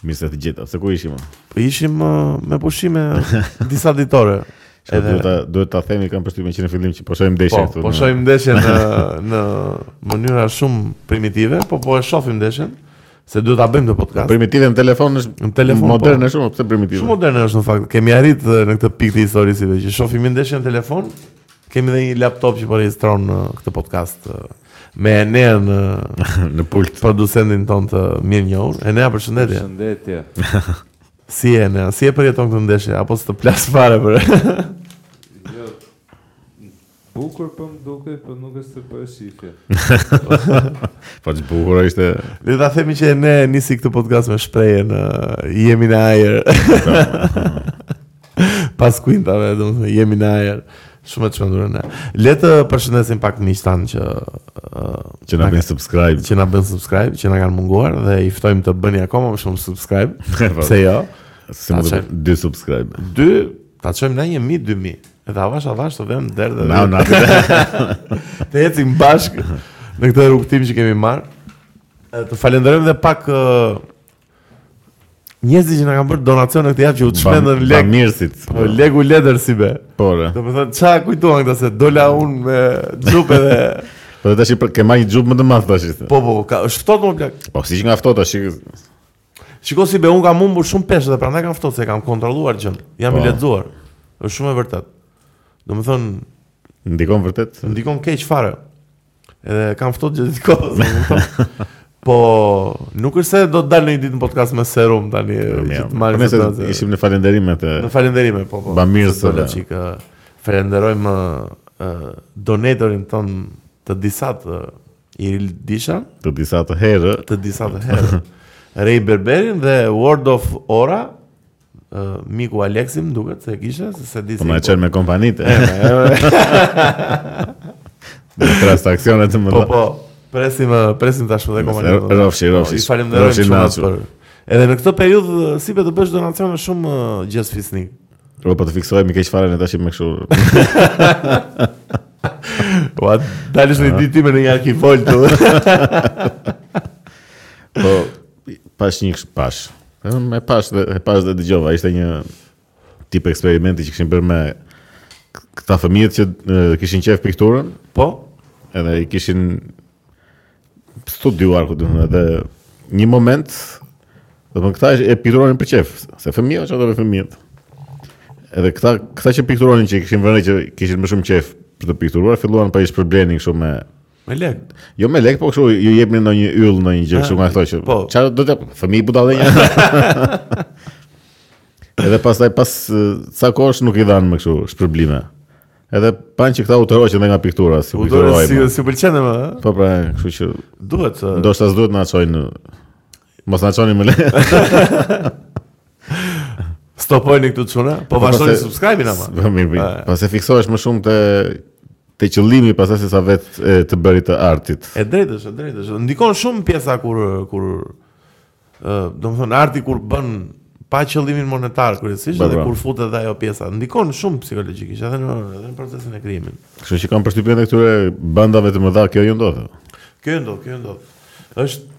Mirë se të gjeta. Se ku ishim? Po ishim uh, me pushime disa ditore. Edhe duhet ta duhet ta themi kam përshtypjen që në fillim që po shohim ndeshjen po, këtu. Po shohim ndeshjen në në mënyra shumë primitive, po po e shohim ndeshjen se duhet ta bëjmë një podcast. Primitive në telefon është në telefon. Po. Moderne po. shumë, pse primitive? Shumë moderne është në fakt. Kemi arrit në këtë pikë të historisë që shohim ndeshjen në telefon, Kemi dhe një laptop që po regjistron në uh, këtë podcast uh, me Enean në pult. Producentin ton të mirënjohur. Enea, përshëndetje. Përshëndetje. si Enea, si e përjeton këtë ndeshje apo s'të plas fare për? jo. Bukur po më duke, po nuk është se po e shifje. po që bukur është... Dhe ta themi që Enea nisi këtë podcast me shprehjen uh, jemi në ajër. Pas kuintave, domethënë jemi në ajër. Shumë të çmendur ne. Le të përshëndesim pak miqtë tanë që uh, që na bën subscribe, që na bën subscribe, që na kanë munguar dhe i ftojmë të bëjnë akoma më shumë subscribe. Po. Pse jo? Si me dy subscribe. Dy, ta çojmë në 1000, 2000. Edhe avash avash të vemi deri dhe. Na na. Të ecim bashkë në këtë rrugëtim që kemi marrë. Të falenderojmë dhe pak Njerëzit që na kanë bërë donacione këtë javë që u çmendën lek. Bamirësit. Po legu letër si be. Po. Domethënë ça kujtuan këta se dola unë me xhup dhe Po tash i ke marrë një xhup më të madh tash. Po po, kam ftohtë mo plak. Po siç nga ftohtë tash. Shiko si be unë kam humbur shumë peshë dhe prandaj kam ftohtë se kam kontrolluar gjën. Jam i lexuar. Është shumë e vërtetë. Domethënë ndikon vërtet. Ndikon keq fare. Edhe kam ftohtë gjithë kohës. Po, nuk është se do të dal një ditë në podcast me serum tani, që të marrë se të... Ishim në falenderime të... Në falenderime, po, po. Bamirësit qikë. Falenderojmë donatorin ton të disatë Ilir Disha. Të disa të herë. Të disa të herë. Rej Berberin dhe World of Ora. miku Aleksi më duket se e kishte, se se di se. Po më çon me kompanitë. Me transaksionet e mëdha. Po po, presim presim tash edhe kompanitë. Rrofshi, rrofshi. Po, Faleminderit shumë për. Edhe në këtë periudhë si be të bësh donacione shumë gjest fisnik. Po po të fiksohem keq fare ne tash me kështu. Po dalësh një ditë në një arkivol. Po Pashë një kështu pashë. E pashë dhe, e pashë dhe dëgjova. Ishte një tip eksperimenti që kishin bërë me këta fëmijët që kishin qejf pikturën. Po? Edhe i kishin studiuar, këtu dhe një moment, domethënë këta e pikturonin për qejf, se fëmijët janë ato për fëmijët. Edhe këta, këta që pikturonin që i kishin vënë re që kishin më shumë qejf për të pikturuar, filluan t'i shpërblenin shumë me Me lek. Jo me lek, po kështu ju jepni ndonjë yll ndonjë gjë kështu nga këto që. Po. Çfarë do një fëmijë budallënja. Edhe pastaj pas sa kohësh nuk i dhanë më kështu shpërblime. Edhe panë që këta u tërhoqën edhe nga piktura, si piktura. Po si s'i pëlqen më? Po pra, kështu që duhet. Ndoshta s'duhet na çojnë Mos na çoni më lek. Stopojeni këtu çuna, po, po vazhdoni subscribe-in ama. Po mirë, mirë. Eh. Pasi fiksohesh më shumë te te qëllimi pastaj se sa vetë e, të bërit të artit. E drejtë është, e drejtë është. Ndikon shumë pjesa kur kur ë, eh, domethënë arti kur bën pa qëllimin monetar kryesisht dhe kur futet edhe ajo pjesa ndikon shumë psikologjikisht edhe në edhe në procesin e krijimit. Kështu që kam përshtypjen që këtyre bandave të mëdha kjo ju ndodh. Kjo ju ndodh, kjo ju ndodh. Është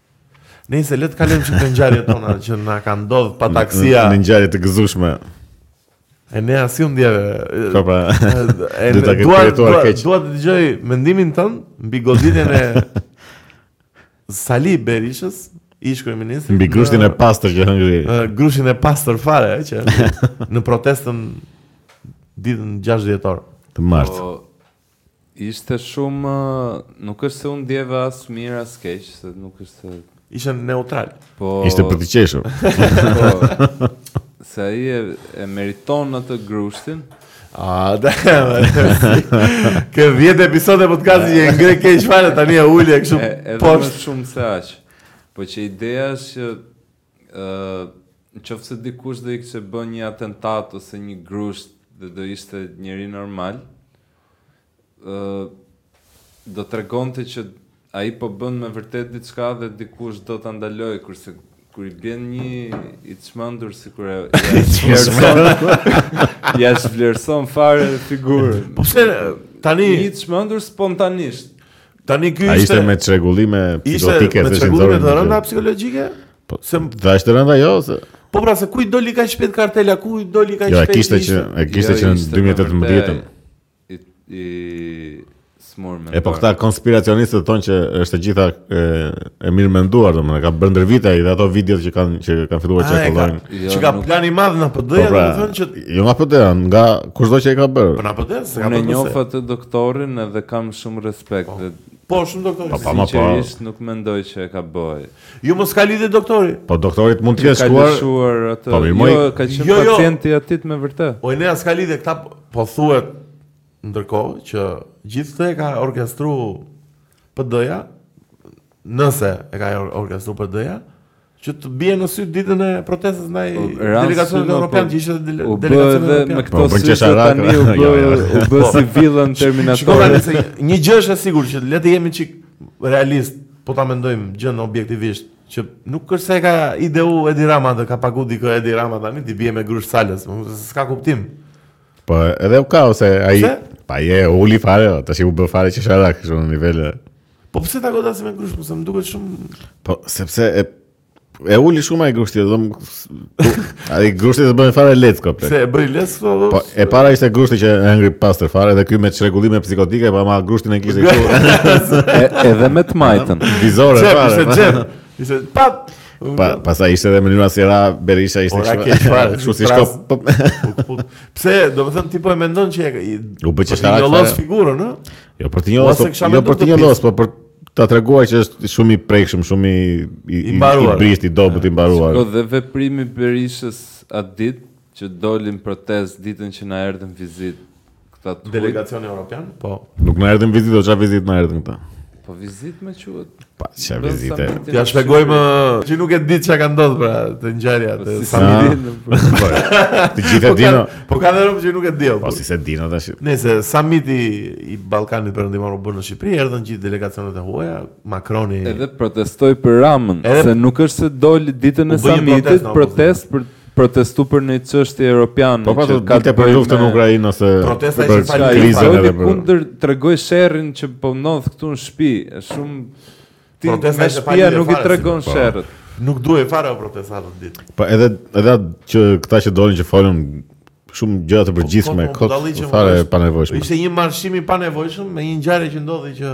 Nejse le të kalojmë ca ngjarje tona që na ka ndodhur pa taksia. Në ngjarje të gëzueshme. E ne as ju ndjeve. Po po. E do ta kemi tuar keq. Dua të dëgjoj mendimin tënd mbi goditjen e Sali Berishës, ish kryeminist. Mbi grushtin e pastër që hëngri. Grushtin e pastër fare që në protestën ditën 6 dhjetor. Të martë. Po, Ishte shumë, nuk është se u ndjeva as mirë as keq, se nuk është se ishte neutral. Po Ishte për të qeshur. Po. Se ai e, e meriton atë grushtin. A, da, Ke 10 episode podcasti që e ngre keq fare tani e ule kështu. Edhe më shumë se aq. Po që ideja është që Në qoftë se dikush do i kishte bërë një atentat ose një grusht dhe do ishte njeri normal, ë do tregonte që ai po bën me vërtet diçka dhe dikush do ta ndalojë, kurse kur i bie një i çmendur sikur e ja zhvlerëson fare figurën. Po pse tani i çmendur spontanisht Tani ky ishte A ishte me çrregullime psikotike të shëndetit? Ishte me çrregullime të rënda psikologjike? Po, se dha ishte rënda jo se Po pra se ku i doli kaq shpejt kartela, ku i doli kaq shpejt? Jo, e kishte që e kishte jo, që në 2018-ën. I, i sëmurë me. E po këta konspiracionistët thonë që është e gjitha e, e mirë menduar, domethënë ka bërë ndër vite ai dhe ato videot që kanë që kanë filluar të qarkullojnë. Jo, që ka plan i madh në PD, po pra, domethënë që Jo nga PD, nga kushdo që e ka bërë. Po nga PD, s'e ka bërë. Unë e njoh atë doktorin edhe kam shumë respekt. Po, po shumë doktor. Po, pa, pa. nuk mendoj që e ka bërë. Jo mo s'ka lidhje doktori. Po doktorit mund të jetë shkuar. Ka shkuar atë. Po, moj... Jo, ka qenë jo, jo. pacient i atij me vërtet. Po ne as ka lidhje këta po thuhet ndërkohë që gjithë këtë e ka orkestruar PD-ja. Nëse e ka orkestruar PD-ja, që të bie në sy ditën e protestës ndaj po, delegacionit po, evropian që ishte delegacioni evropian. Me këto, po, sy që tani u bë jo, jo, jo. u bë si villën Terminator. Një gjë është e sigurt që le të jemi çik realist, po ta mendojmë gjënë objektivisht që nuk është se ka ideu Edi Rama dhe ka pagu dikë Edi Rama tani t'i bie me grusht Salës, s'ka kuptim. Po edhe u ka se ai po e uli fare, tash u bë fare qesharak në nivel Po pse ta godasim me grusht, mos më duket shumë. Po sepse e e uli shumë ai grushti, do më ai grushti të bëjë fare leckë. Se e bëri leckë po. Po e para ishte grushti që e ngri pastër fare dhe ky me çrregullime psikotike, po ama grushtin e kishte këtu. Edhe me të majtën. Vizore fare. Çe ishte çe. Ishte pa Pa, pastaj ishte dhe mënyra si ra Berisha ishte Ora, shumë. Ora, fare, shumë si shko. Pse, do më thënë, ti po e mendon që e... U bë qesharak fare. Një figurën, ë? Jo për ta njollos, po, jo për ta njollos, po për ta treguar që është shumë i prekshëm, shumë i i i, i brishtë, i dobët, i mbaruar. Po dhe veprimi i Berishës atë ditë që doli në protestë ditën që na erdhën vizitë këta delegacioni europian? Po. Nuk na erdhën vizitë, çfarë vizitë na erdhën këta? Po vizitë quhet. Po, ça vizite. Ja shpegoj më... Që nuk e dinë ça ka ndodhë, pra, te ngjarja, te ky samiti. Po, po, të gjithë e po dino. Po ka njerëz që nuk e dinë. Po, si s'e dinë tash. Ne, se samiti i Ballkanit Perëndimor u bë në Shqipëri, erdhën gjithë delegacionet e huaja, Makroni... Edhe protestoi për Ramën, se nuk është se doli ditën e samitit, protest për protestu për një çështje europiane po, po, që ka të bëjë me luftën në Ukrainë ose protesta që për krizën edhe përkundër tregoi sherrin që po ndodh këtu në shtëpi, është shumë ti mysafirit në shpi nuk i tregon po. sherret. Nuk duhej fare protesta atë ditë. Po edhe edhe që këta që dolën që folën shumë gjëra të po, përgjithshme, po, kot fare panevojshme. Ishte një marshim i panevojshëm me një ngjarje që ndodhi që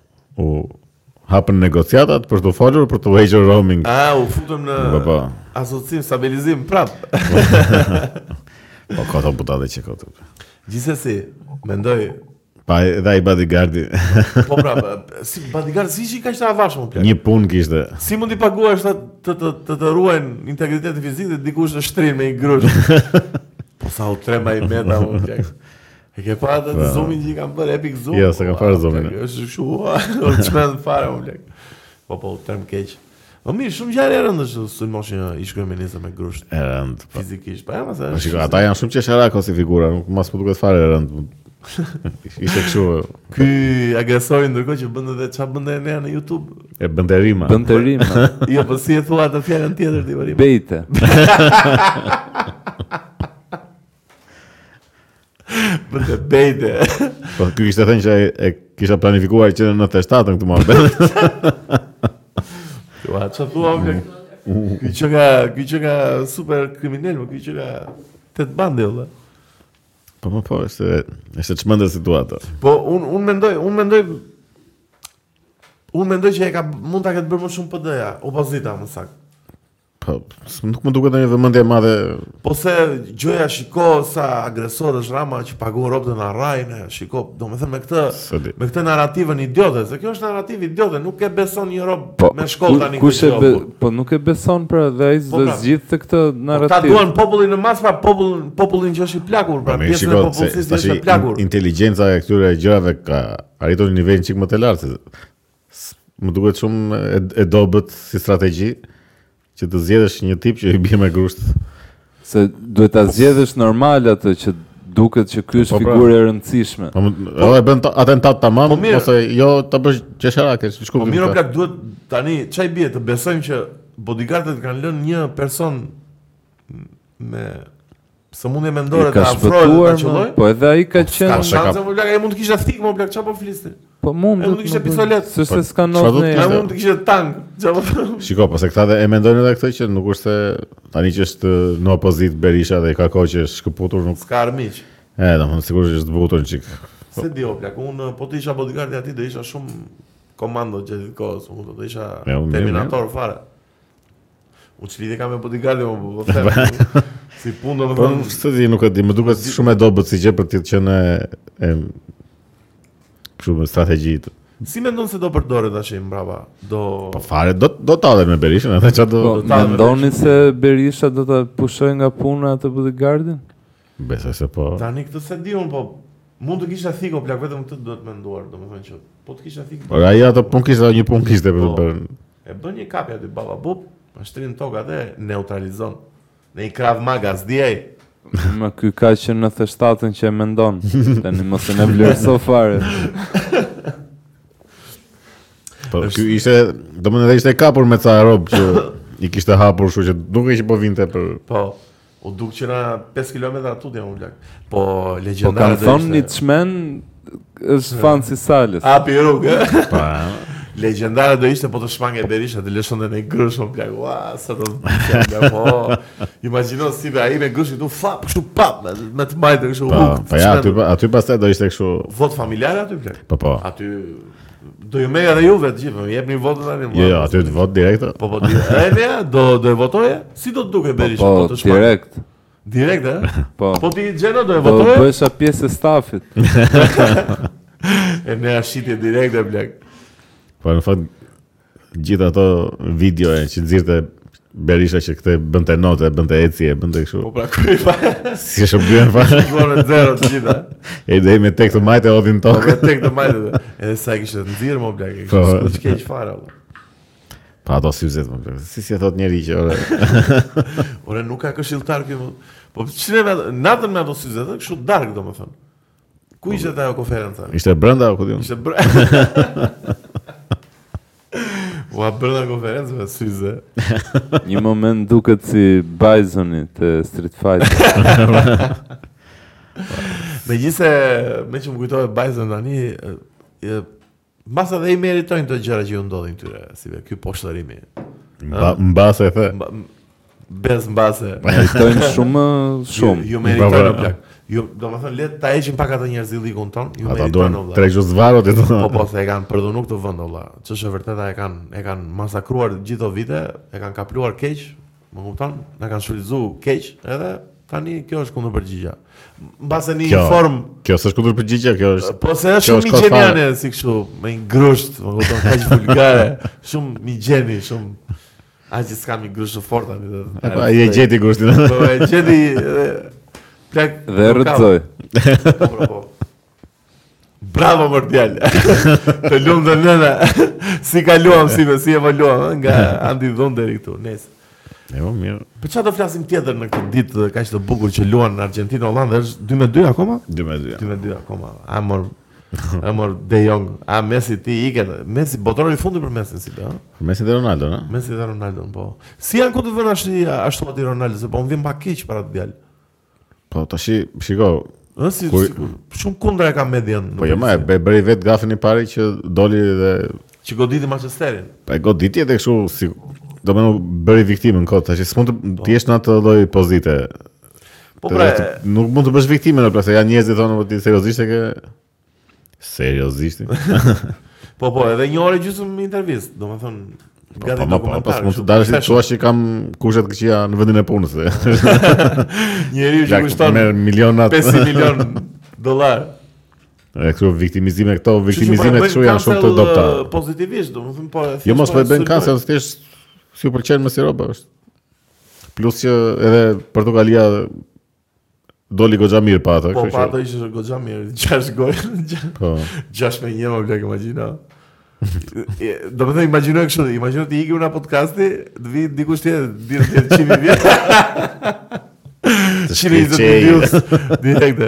U hapën negociatat për të folur për të hequr roaming. A u futëm në po, po. asocim stabilizim prap. po ka të buta dhe që këtu. Gjithsesi, mendoj Pa edhe ai bodyguardi. po pra, si bodyguard si ishin kaq të avashëm plan. Një punë kishte. Si mund t'i paguash ata të të të, të ruajn integritetin fizik dhe dikush të shtrin me një grush. po sa u tremba i meta unë. E ke parë atë pra. zoomin që i kanë bërë epic zoom? Jo, s'e kam parë zoomin. Është kështu, u çmend fare u lek. Po po, tremb keq. Po mirë, shumë gjë e rëndë është të godasësh një ish-kryeministër me grusht. E rëndë. Po. Fizikisht, pa po, jam asaj. Po shiko, ata janë shumë qesharakë si figura, nuk as më duket fare e rëndë. Ishte kështu. Ky agresori ndërkohë që bënte dhe çfarë bënte në YouTube? E bënte rima. Bënte rima. jo, po si e thua atë fjalën tjetër te rima? Bejte. Për të bejte. Po, ky kishte thënë që e kisha planifikuar që në në të shtatën këtë marrë bejte. Kjo a që thua, më kjo që ka, kjo që ka super kriminel, më kjo që ka të të bandi, dhe. Po, po, po, është, është e çmendur situata. Po, unë un mendoj, unë mendoj, unë mendoj që e ka, mund ta ketë bërë më shumë PD-ja, opozita, më saktë. Po, nuk më duket ndonjë vëmendje e madhe. Po se gjoja shiko sa agresor është Rama që paguon robin në Arrajn, shiko, domethënë me këtë Sëdi. me këtë narrativën idiote, se kjo është narrativë idiote, nuk e beson një rob po, me shkollë tani kush e be, po nuk e beson pra dhe ai po, pra, zgjidhte këtë narrativë. Po ta duan popullin në masë, pra popullin popullin që është i plakur, pra po, pjesën e popullsisë që është e plakur. Inteligjenca e këtyre gjërave ka arritur një nivel çik më të lartë. Më duket shumë e, e dobët si strategji që të zgjedhësh një tip që i bie me grusht. Se duhet ta zgjedhësh normal atë që duket që ky është po, pra. figurë e rëndësishme. Po, po e bën atentat tamam, po, ose jo ta bësh qesharake, siç kuptoj. Po mirë, plak duhet tani ça i bie të besojmë që bodyguardët kanë lënë një person me sëmundje mendore të afrohet dhe të qëllojë? Po edhe ai ka po, qenë... Ka shanse, mo plak, e mund të kishte thikë, mo plak, ça po flisni? Po mund të kishte pistoletë. Se se s'ka në në e mund të kishte tank. Po Shiko, po se këta dhe e mendojnë edhe këtë që nuk është se tani që është në opozitë Berisha dhe ka kohë që është shkëputur nuk... S'ka armiq. E, domethënë sigurisht është zbutur një çikë. S'e di, o plak, unë po të isha bodyguard aty do isha shumë komando gjithë kohës, unë do të isha terminator fare. Po ç'lidhje ka me bodyguardin, mo po të them. Si punë do të po, thonë. Po, s'e di, nuk e di, më duket shumë e dobët si gjë për të qenë e... Kështu me strategji. Si mendon se do përdore të ashtë mbrava? Do... Po fare, do, do të adhe me Berishën, edhe që do... Po, mendoni se Berisha do ta pushojë nga puna bodyguardin? Besa se po... Tani këtë s'e di unë, po... Mund të kishte thikë, o plak vetëm këtë duhet menduar, domethënë që... Po të kishte thikë... Ora, ja, të pun kisha, një pun kisha, po, për... E bën një kapje aty baba bup, ma shtrin në tokë atë e neutralizon. Me një krav maga, s'di. Ma ky ka që në të shtatën që e mendon, tani mos e nënvlerëso fare. Po ky ishte, domethënë edhe ishte kapur me ca rob që i kishte hapur, kështu që dukej që po vinte për Po, U duk që nga 5 kilometra tutje mo plak. Po legjendare. Po kanë thënë që është fan i Salës. A pi rrugë. Po. Legjendare do ishte po të shmange Berisha të lëshonte një grusht o plak, ua, sa të të po, imagjino si vjen ai me grusht këtu fap, kështu pap, me, me të majtë, kështu pa, pa, ja, aty, aty pastaj do ishte kështu... Votë familjare aty, plak? Po, po. Aty... Do ju merr edhe juve të gjithë, më jepni votën tani. Jo, jo, aty të vot direkt. Po po, edhe do, do e votoje? Si do të duke po, Berisha po, po të shkojë? Direkt. Direkt, eh? Po. Po ti Xheno do e votoje? Do bëhesha pjesë e stafit. E në shitje direkt e ble. Po në fakt gjithë ato videot që nxirrte Berisha që kur bënte not, bënte ecje, bënte kështu. Po pra ku i pa. Si është bën pa. Shkuan në zero të gjitha. E dhe me një të majtë e hodhën tokë. Po, me një të majtë. Edhe sa i kishte nxirë më blaq. Po çkeç fare. Po ato syzet më Si si e tha njëri që ore. ore nuk ka këshilltarë këtu. Po çfarë natën me ato syzet, kështu dark domethënë. Ku ishte ajo konferencë? Ishte brenda apo ku? Ishte brenda. Ua brenda konferencë me syze. Një moment duket si Bisoni te Street Fighter. Megjithëse meqë më kujtove Bisonin tani, Mbase edhe i meritojnë ato gjëra që u ndodhin këtyre, si be, ky poshtërimi. Mba, mbase e the. Mba, bez mbase. Meritojnë shumë, shumë. Ju, ju meritojnë, pra, pra. Ju, domethënë, le ta heqim pak atë njerëzillëkun tonë, ju meritojnë, vallah. Ata duhen tërhequr zvarrë të Po, po, se e kanë përdhunuar këtë vend, vallah. Ç'është e vërteta e kanë, e kanë masakruar gjithë ato vite, e kanë kapluar keq, Më kupton? Na kanë shfrytëzu keq edhe tani kjo është kundërpërgjigja. Mbase në një formë Kjo s'është kundërpërgjigja, kjo është Po se është shumë migjeniane si kështu, me një grusht, më kupton, kaq vulgare, shumë Migjeni, shumë Ah, që s'kam një grusht të fortë, tani dhe... Epo, ai e gjeti grushtin. Po, e gjeti... Plak... Dhe e rrëzoi. Po, po, po. Bravo mor djalë. Të lumtë dhe nëna. Si kaluam si me si e po luam eh, nga Andi Dhon deri këtu. Nejse. Ne po mirë. Po çfarë do flasim tjetër në këtë ditë eh, kaq të bukur që luan Argjentinë Holandë është 2 me 2 akoma? 2 me 2. 2 me 2 akoma. A mor A mor De Jong, a Messi ti i ke? Messi botërori i fundit për Messi sido. Eh? Messi dhe Ronaldo, a? Messi dhe Ronaldo, po. Si janë kanë vënë ashtu ashtu atij Ronaldos, se po më vjen pak keq për atë djalë. Po tash shiko, Ëh si Kur- sikur, shumë kundra e ka median. po jo mo e bëri vetë gafën i pari që doli dhe Që goditi Manchesterin. e goditi edhe kështu si domethënë bëri viktimën kot tash s'mund ti të jesh në atë lloj pozite. Po Të- pra, të- nuk mund të bësh viktimën, pra se janë njerëz që thonë po ti seriozisht e ke Seriozisht? po po, edhe një orë e gjysmë intervistë, domethënë po, gati po, po, dokumentar. Po, po, s'mund të dalësh të thuash që kam kushte të këqija në vendin e punës. Njeri që kushton me miliona 5 milion dollarë. E këto viktimizime këto, viktimizime këtu janë shumë të dobta. Uh, pozitivisht, domethënë po. Jo mos po e bën kancel, thjesht s'u pëlqen më si rob që është. Plus që edhe Portugalia Doli goxha mirë pa atë, kështu që. Po pa atë ishte goxha mirë, gjashtë gol. Po. Gjashtë me një o plak imagjino. Domethënë imagjino kështu, imagjino ti ikim në podcast, të vi dikush tjetër, domethënë çimi vjen. Çimi i zotëriut. Direkte.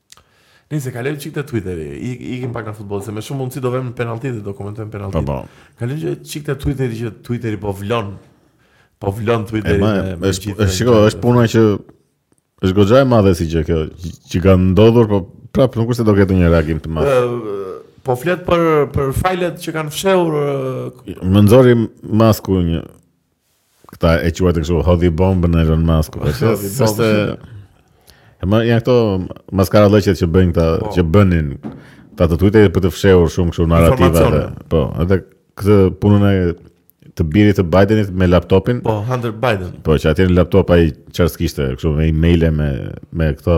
Nëse kalojmë çik te Twitteri, ik ikim pak nga futbolli, se me shumë mundësi do vemë në penallti dhe do komentojmë penallti. Po, po. Kalojmë çik te Twitteri që Twitteri po vlon. Po vlon Twitteri. Është është shiko, është puna që është goxha e madhe si gjë kjo, që ka ndodhur, po prap nuk është se do ketë një reagim të madh. Po flet për për fajlet që kanë fshehur. Më nxori Musku një Këta e quajtën kështu, hodhi bombën Elon Musk. Po, se, hodhi bombë, se, e më, janë këto maskarallëqet që bëjnë këta, po. që bënin ta të tutje për të fshehur shumë kështu narrativa. Dhe, po, edhe këtë punën e të birit të Bidenit me laptopin. Po, Hunter Biden. Po, që atje në laptop ai çfarë kishte, kështu me emailë me me këto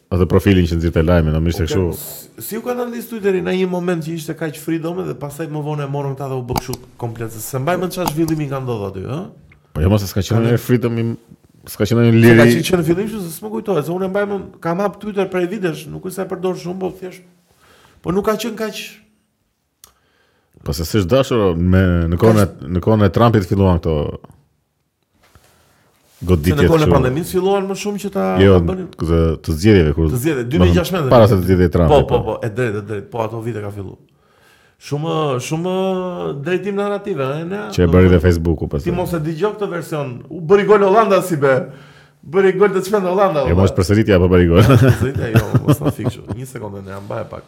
Atë profilin që nxirrte lajmin, apo ishte kështu. Sikur ka nisë Twitteri në një moment që ishte kaq freedom dhe pastaj më vonë e morën këta dhe u bë kështu komplet. S'e mbaj mend çfarë zhvillimi ka ndodhur aty, ë? Po jo, mos s'ka qenë një freedom i s'ka qenë një liri. Ka qenë që në fillim kështu se s'më kujtohet, se unë mbaj mend kam hap Twitter prej vitesh, nuk është se e përdor shumë, po thjesht po nuk ka qenë kaq Po se s'është dashur më në kohën e në kohën e Trumpit filluan këto goditjet. Në kohën e pandemisë filluan më shumë që ta jo, bënin këto të zgjedhjeve kur të zgjedhje 2016. Para se të zgjedhje Trump. Po, po, po, e drejtë, e drejtë. Po ato vite ka filluar. Shumë shumë drejtim narrative, e ne. Që e bëri dhe Facebooku pastaj. Ti mos e dëgjoj këtë version. U, bëri gol Holanda si be. Bëri gol të çmend Holanda. Jo, mos përsëritja apo bëri gol. Përsëritja jo, mos na fiksh. Një sekondë, ne jam baje pak.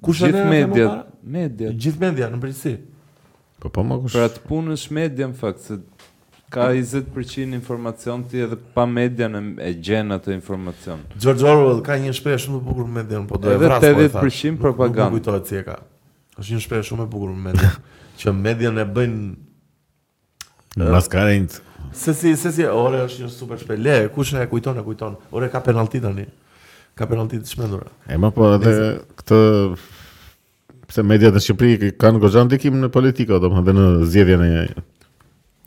Kush e Gjithë media, media. Gjithë media në përgjithësi. Po po më kush. Për atë punë s' media në fakt se ka 20% informacion ti edhe pa median e gjen atë informacion. George Orwell ka një shprehje shumë të bukur me median, po do e vras. Po edhe 80% propagandë. Nuk kujtohet si e ka. Është një shprehje shumë e bukur me median, që median e bëjnë Në maskarenjtë. Se si, se si, ore është një super shpejt. Lere, kush e kujton, e kujton. Ore ka penalti tani. Ka penalti të shmendura. E më po edhe këtë pse mediat në Shqipëri kanë goxha ndikim në politikë, domethënë dhe në zgjedhjen e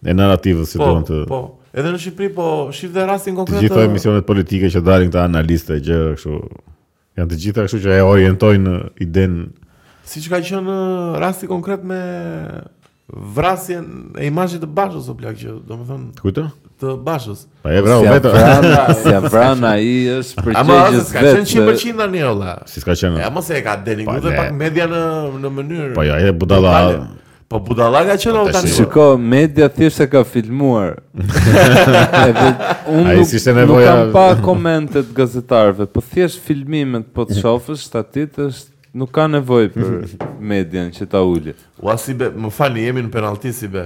e narrativës si po, domethënë. Po, po. Edhe në Shqipëri po shif dhe rastin konkret. Të gjitha emisionet politike që dalin këta analistë gjë kështu Janë të gjitha kështu që e orientojnë idenë Siç ka qënë rasti konkret me vrasjen e imazhit të Bashës o plak që domethënë të kujtë? Të Bashës. Pa e vrau vetë. Si ja vranë ai është për çfarë? Ama s'ka qenë 100% tani olla. Si s'ka qenë? Ja mos e ka deni, dhe pak media në në mënyrë. Po ja, e budalla. Po budalla kanë qenë ata tani. Shiko, media thjesht e ka filmuar. Edhe unë nuk, ishte nevoja... nuk kam pa komentet e gazetarëve, po thjesht filmimet po të shofësh, shtatit është nuk ka nevojë për median që ta ulë. Ua s'i bie, më falni, jemi në penalti s'i bie.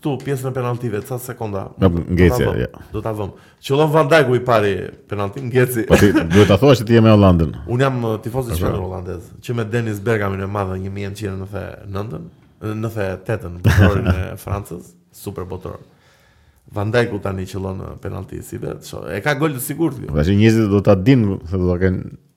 Këtu pjesën e penaltive, ca sekonda. Në ngecje, ja. Do ta vëmë. Qëllon Van Dijk i pari penalti ngeci. Po ti duhet ta thuash se ti je me Holandën. Unë jam uh, tifoz i çmendur holandez, që me Dennis Bergkampin e madh në 1999-ën, 98-ën, botërorin e Francës, super botëror. Van Dijku tani qëllon uh, penalti si vetë. E ka gol të sigurt. Tash njerëzit do ta dinë se do ta kenë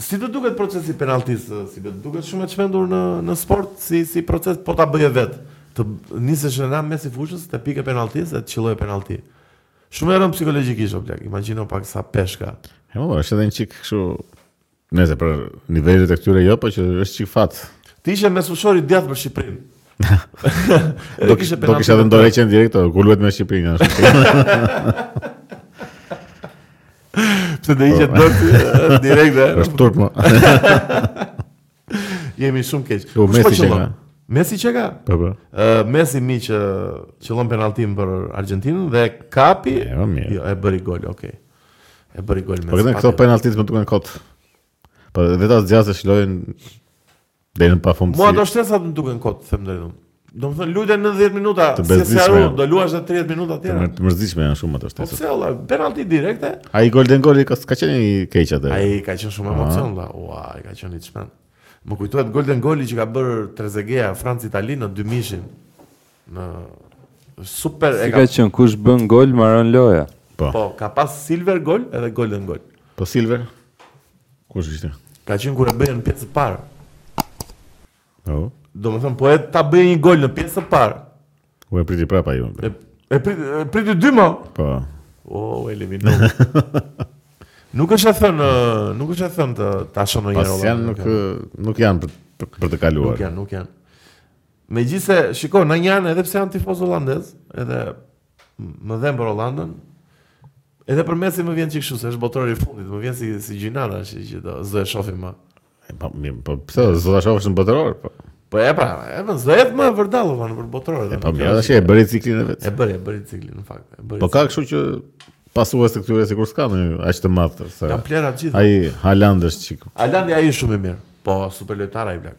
Si të duket procesi i penaltisë, si të duket shumë e çmendur në sport, si si proces po ta bëje vetë. Të nisesh nga mesi i fushës, te pika e penaltisë dhe të qëllosh penalti. Shumë e rëndë psikologjikisht o plak. Imagjino pak sa peshë ka. E mo, është edhe një çik kështu nëse për nivelet e këtyre jo, po që është çik fat. Ti ishe mesfushor i djathtë për Shqipërinë. Do të kishe penalti. Do kisha dhënë dorëheqjen direkt, ku luhet me Shqipërinë ashtu. Pse do ishte dot direkt dhe. Është turp më. Jemi shumë keq. Po Messi çka? Messi çka? Po po. Ë Messi me që qëllon penalltin për Argjentinën dhe kapi. Jo, e bëri gol, okay. E bëri gol Messi. Po këto penalltitë më duken kot. Po dhe ta zgjasësh lojën deri në pafundësi. Mua ato shtesat duken kot, të them të drejtën. Domethënë luajte 90 minuta, se si ajo do luash edhe 30 minuta tjera. Të mërzitshme janë shumë ato shtesa. Po pse valla, penalti direkte. Ai golden goli ka ka qenë i keq atë. Ai ka qenë shumë emocion valla. Ua, ai ka qenë i çmendur. Më kujtohet golden goli që ka bërë Trezeguet Francë Itali në 2000-shin. Në super si e ka. Si ka qenë kush bën gol mbaron loja? Po. Po, ka pas Silver gol edhe Golden gol. Po Silver? Kush ishte? Ka qenë kur e bëje në pjesë të parë. Po. Domethënë, po ta bëje një gol në pjesë të parë. U e priti prapa ju. E, e priti, e priti dy ma? Po. O, oh, e lemi në. nuk është e thënë, nuk është e thënë të ta shënë në jero. Pas janë nuk, nuk janë për, për, për të kaluar. Nuk janë, nuk janë. Megjithëse, shiko, nga një anë edhe pse jam tifoz holandez, edhe më dhemb për Holandën, edhe për Messi më vjen çik kështu, se është botërori i fundit, më vjen si si gjynah që që do s'do e shohim më. E, Po, mirë, po pse s'do ta shohësh në botëror? Po, Po e pra, e pra, s'do jetë më vërdallë për botëror. e, po mirë, tash e bëri ciklin e vet. E bëri, e bëri ciklin në fakt. E bëri. Po ka kështu që pasues të këtyre sikur s'ka më aq të mëdha se. Janë plehra gjithë. Ai Haaland është çik. Haalandi ai është shumë i mirë. Po super lojtar ai plak.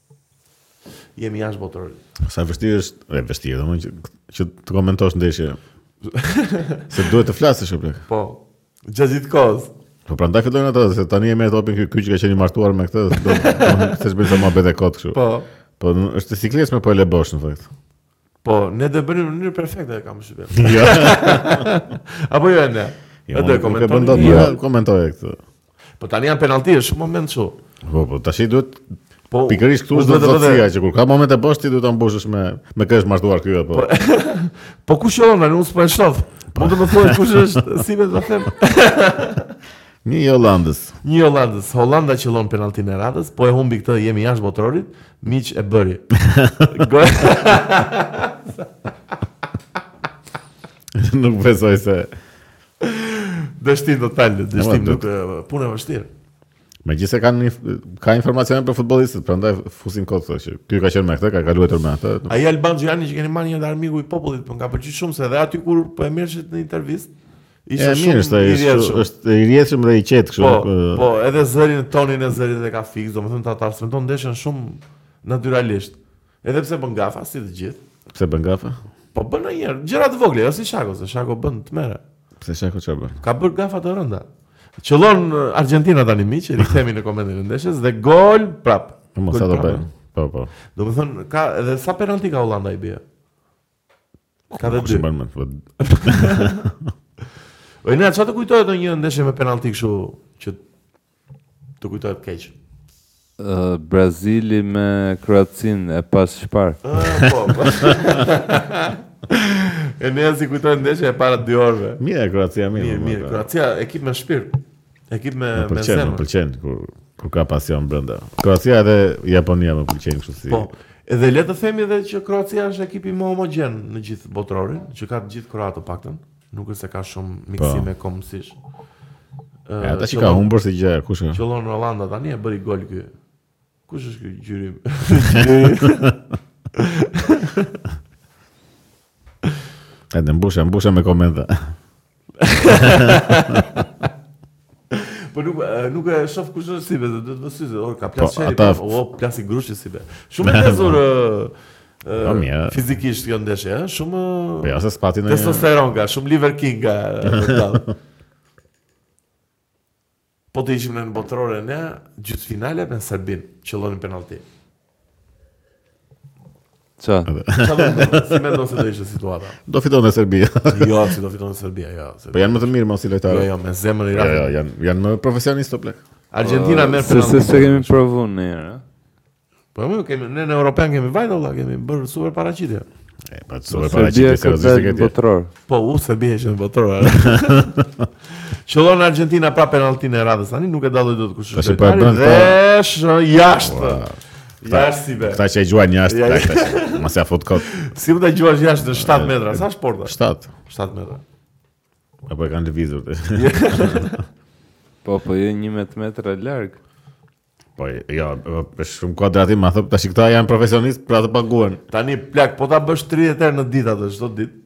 Jemi jashtë botërorit. Sa vështirë është, e vështirë, domethënë që, që të komentosh ndeshje. se duhet të flasësh o plak. Po. Gjatë gjithë kohës. Po prandaj fillojnë ata se tani e ka topin ky ky që ka qenë i martuar me këtë, se s'bën sa më bëhet kot kështu. Po. Po është siklet me po e le bosh në fakt. Po, ne do bënim në mënyrë perfekte, kam shpresë. Jo. Apo jo ne. Jo, do komentoj. Po do të komentoj këtë. Po tani janë penalti, është shumë moment çu. Po, po tash i duhet Po, pikërisht këtu është zotësia që kur ka momente bosh ti duhet ta mbushësh me me kë është martuar ky apo. Po, po kush qëllon, unë s'po e shoh. Po. Mund të më thuash kush është, si vetë ta them. Një i Holandës. Një i Holandës. Hollanda qëllon penalltinë e radhës, po e humbi këtë, jemi jashtë botërorit, miq e bëri. nuk besoj se dështim do të falë, dështim nuk punë e vështirë. Megjithëse kanë një, ka informacione për futbollistët, prandaj fusin kot thoshë. Ky ka qenë me këtë, ka kaluar me atë. Ai Alban Gjani që keni marrë te Armiku i popullit, po më pëlqeu shumë se edhe aty kur po e merrshit në intervistë, Ishte shumë mirë, shumë i rrjedhshëm. Është i rrjedhshëm dhe i qetë kështu. Po, po, edhe zërin, tonin e zërit e ka fiks, domethënë ta transmeton ndeshën shumë natyralisht. Edhe pse bën gafa si të gjithë. Pse bën gafa? Po bën ndonjëherë, gjëra të vogla, jo si Shako, se Shako bën të mëdha. Pse Shako çfarë bën? Ka bërë gafa të rënda. Qëllon uh, Argentina tani miq, rikthehemi në komentin e ndeshjes dhe gol prap. Po mos sa do bëj. Po po. Domethënë ka edhe sa penalti ka Holanda i bie. Ka dhe dy. Bën mend. Oj, ne çfarë të kujtohet ndonjë ndeshje me penalti kështu që të kujtohet keq. Uh, Brazili me Kroacinë pse çfarë? Ah, po. po. e ne s'i kujtohet ndeshja e para dy orëve. Mirë, Kroacia mirë. Mirë, mirë. Kroacia ekip me shpirt. Ekip me me zemër. Më pëlqen kur kur ka pasion brenda. Kroacia edhe Japonia më pëlqejnë kështu si. Po. Edhe le të themi edhe që Kroacia është ekipi më homogjen në gjithë botërorin, që ka të gjithë kroatë të paktën, nuk është se ka shumë po. miksime kombësish. Ëh, ata që ka humbur si gjë, kush e? Qëllon Holanda tani e bëri gol ky. Kush është ky gjyrim? E de mbushe, mbushe me komente. Po nuk nuk e shoh kush është si vetë, do të vësy se ka plas po, sherri, po, o plasi grushti si vetë. Shumë e ndezur Po mirë. Fizikisht kjo ndeshje, ëh, shumë Po ja, se s'pati në testosteron ka, shumë liver king ka. Po të ishim në një botërore në gjysmëfinale me Serbinë, qëllonim penallti. Qa? Qa do të thotë? Si mendon se do ishte situata? Do fiton e Serbia. jo, si do fiton e Serbia, jo. Serbia. Po janë më të mirë më si lojtarë. Jo, jo, me zemër i rrahim. Jo, jo, janë, janë më profesionistë o plak. Argentina uh, merr penalti. Se s'e kemi provu një herë. Po më kemi ne në Europian kemi vajt valla, kemi bërë super paraqitje. E po super paraqitje seriozisht e këtë herë. Po, u se bje që në botëror. Qëllon Argentina pra penaltin e radhës, tani nuk e dalloj dot kush është. Po e bën po. Jashtë. Jashtë si be. Këta që e gjuajnë jashtë, këta këta që. Mos ia fut kot. Si mund të gjuajnë jashtë në 7 metra, sa është porta? 7. 7 metra. Apo e kanë lëvizur. Po, po 11 metra larg. Po jo, është shumë kuadrati, më thotë tash këta janë profesionistë, prandaj paguhen. Tani plak, po ta bësh 30 herë në ditë atë çdo ditë.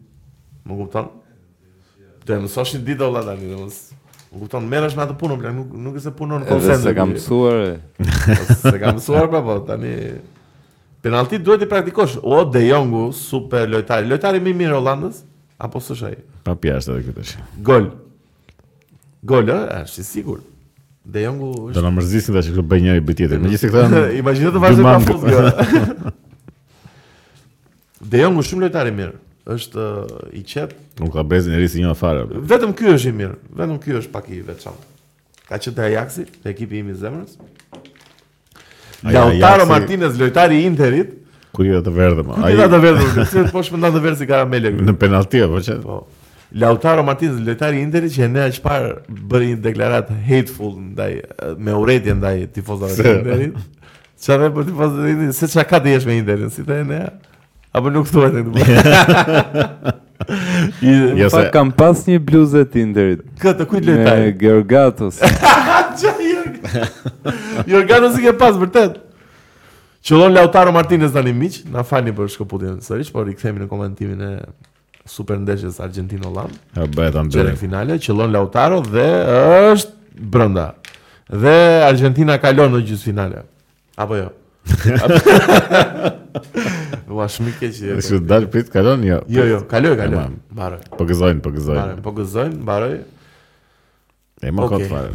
Më kupton? Do mësosh një ditë valla tani, do mos. Më kupton, merresh me atë punë, plak, nuk nuk është se punon në call center. Edhe se kam mësuar. Se kam mësuar pra po, tani penalti duhet të praktikosh. O De Jongu, super lojtar, lojtari më i mirë i Hollandës apo s'është ai? Pa pjesë edhe këtë tash. Gol. Gol, ë, është i sigurt. De Jongu është Do na mërzisin tash këta bëj njëri bëj tjetri. Megjithëse këta janë Imagjino të vazhdojë pa fund kjo. De Jongu shumë lojtar i mirë. Është uh, i qetë. Nuk ka brezin e ri seri fare. Vetëm ky është i mirë. Vetëm ky është pak i veçantë. Ka qenë te Ajaxi, te ekipi im i zemrës. Lautaro si... Martinez, lojtari i Interit, kur i dha të verdhë mo. Ai dha të verdhë, se po shpërndan të verdhë si karamele. Në penalti apo çë? Po. Lautaro Martinez, lojtari i Interit që një javë më parë bëri një deklaratë hateful ndaj me urrejtje ndaj tifozëve të Interit. Çfarë për tifozët e Interit? Se çka ka të jesh me Interin, si thënë ne? Apo nuk thua ti. Jo se kam pas një bluzë të Interit. Të kujt lojtari? Me Georgatos. Georgatos i ke pas vërtet. Qëllon Lautaro Martinez tani miq, na falni për shkëputjen sërish, por rikthehemi në komentimin e super ndeshjes Argjentinë-Hollandë. Ja bëhet anë në finale, qëllon Lautaro dhe është brenda. Dhe Argjentina kalon në gjysmëfinale. Apo jo. Ua shumë keq. Është dale prit kalon jo. Jo jo, kaloi kaloi. Mbaroi. Po gëzojnë, po gëzojnë. Po gëzojnë, mbaroi. E më kot fare.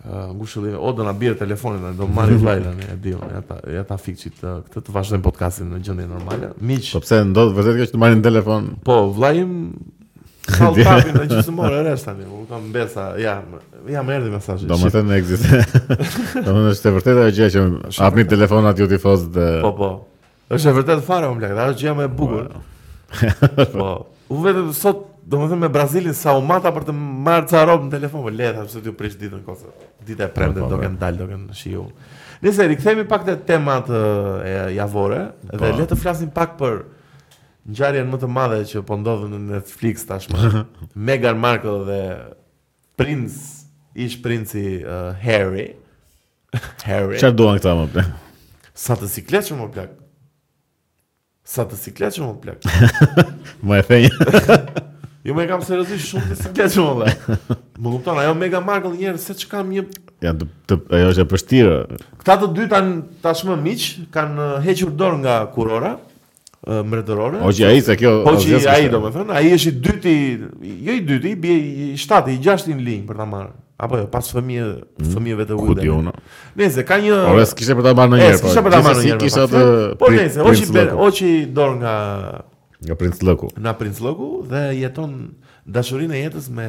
Uh, ngushëllime, o do na bjerë telefoni, do marri vëllai, e di, ja ta, ja ta fikim këtë të vazhdojmë podcastin në gjendje normale. Miq. Po pse, ndodh vërtet kjo që të marrin në telefon? Po, vëllai im, Kanë kapur gjithë mor radhë tani, unë kam mbesa, ja, ja më erdhi mesazhi. Domethënë ekziston. Domethënë është e vërtetë ajo gjë që hapni telefonat ju tifozët e Po po. Është e vërtetë fare mo plak, është gjëja më e bukur. Po. po. Unë vetë sot domethënë me Brazilin sa u mata për të marrë ca rob në telefon, po le thashë t'ju prish ditën kot se. Ditë e premte po, po, do kenë dalë, do bjerë shiu. Nëse rikthehemi pak te temat javore dhe po. le të flasim pak për Ngjarjen më të madhe që po ndodh në Netflix tashmë. Meghan Markle dhe princ, ish princi uh, Harry. Harry. Çfarë duan këta më plak? Sa të sikletshëm më plak. Sa të sikletshëm më plak. Me thënë. Jo m'i kam seriozisht shumë të sikletshëm më plak. Më kupton, ajo Meghan Markle njëherë seç kam një Ja, të, të, ajo është e pështirë. Këta të dy tani tashmë miq kanë uh, hequr dorë nga kurora mbretërore. Hoqi ai se kjo Hoqi ai domethënë, ai është i dyti, jo i dyti, bie i shtati, i gjashti në linjë për ta marrë. Apo jo, pas fëmijë, mm. fëmijëve të Uillit. Kujtjona. Nëse ka një Ora s'kishte për ta marrë ndonjëherë. S'kishte po. për ta marrë ndonjëherë. Kishte atë Po nëse hoqi ben, hoqi dorë nga nga princllëku. Nga princllëku dhe jeton dashurinë e jetës me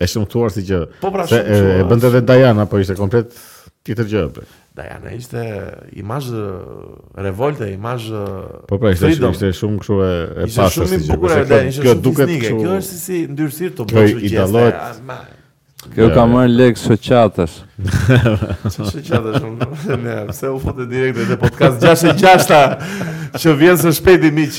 E shëmtuar si që po pra, se, e, e bënte dhe Diana, po ishte komplet tjetër gjë. Për. Diana ishte imazh revolte, imazh Po pra, ishte freedom. ishte shumë kështu e e pasur. Ishte shumë i bukur edhe ishte shumë duket kështu. Kjo është si ndyrësirë të bësh gjeste. Kjo dallohet. Kjo ka marrë lek shoqatash. Shoqatash shumë. Ne, pse u futëm direkt në podcast 66-ta që vjen së shpejti miq.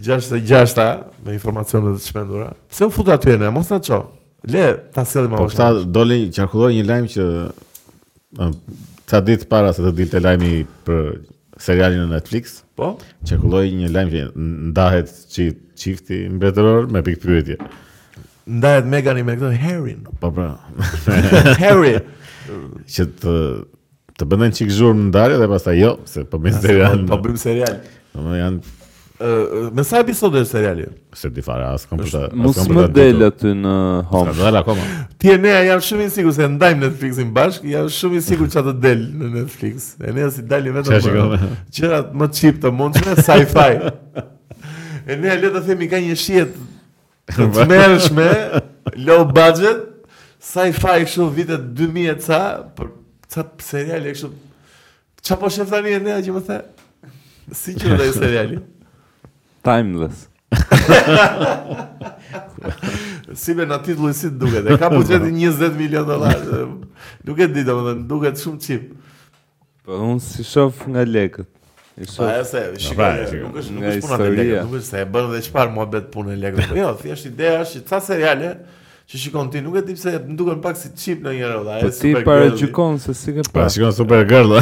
66-ta me informacione të çmendura. Pse u futëm aty ne? Mos na ço. Le ta sjellim atë. Po ta doli qarkulloi një lajm që ca ditë para se të dilte lajmi për serialin në Netflix. Po. Qarkulloi një lajm që ndahet çi çifti mbretëror me pikë pyetje. Ndahet Megani me këtë Harry. Po pra. Harry që të Të bënin çikë zhurmë ndarje dhe pastaj jo, se po bëjmë serial. Po bëjmë serial. Domethënë janë... Me sa episode është seriali? S'e di fare, as e kam për ta... Mos më del aty në home. S'ka dalë akoma. Ti Enea, jam shumë i sigurt se ndajmë Netflixin bashkë, jam shumë i sigurt çfarë të del në Netflix. Eneas i dalin vetëm... Gjërat më cheap të mundshme, sci-fi. Enea, le të themi, ka një shije Të tmerrshme, low budget, sci-fi kështu vitet 2000 e ca, për ca seriale kështu. Ça po shef tani Enea që më the? Si quhet seriali? Timeless. Si me thënë titulli si të duket, e ka buxhetin 20 milion dolar, nuk e di domethënë, duket shumë cheap. Po unë s'i shof nga lekët. I shof. Ajo se, shikoj, nuk është nuk është puna te lekët, nuk është se e bën dhe çfarë muhabet punë e lekët. Po jo, thjesht ideja është që ca seriale që shikon ti nuk e di pse më duken pak si cheap në një rrëdha. Po ti paragjykon se s'i ke parë. Shikon Supergirl.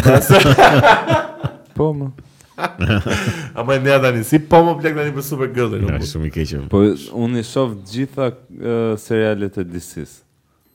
Po më. A më ndja tani, si po më flet tani për Supergirl. Nuk shumë i keqëm. Po unë i shof gjitha serialet e DC-së.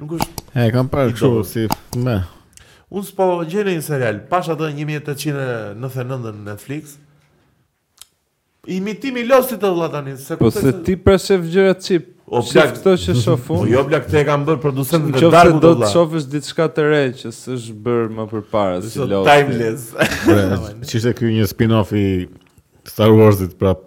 Nuk është E kam parë kështu, si, me. Unë s'po gjej një serial. Pashë atë 1899 në Netflix. Imitimi Lost-it, o vëlla tani, se Po se ti pra shef gjëra çip. O plak këto që shoh po unë. Po jo plak te kam bër producent të darkut. Do të shofësh diçka të re që s'është bër më përpara si Lost. Timeless. Ç'është ky, një spin-off i Star Wars-it prap.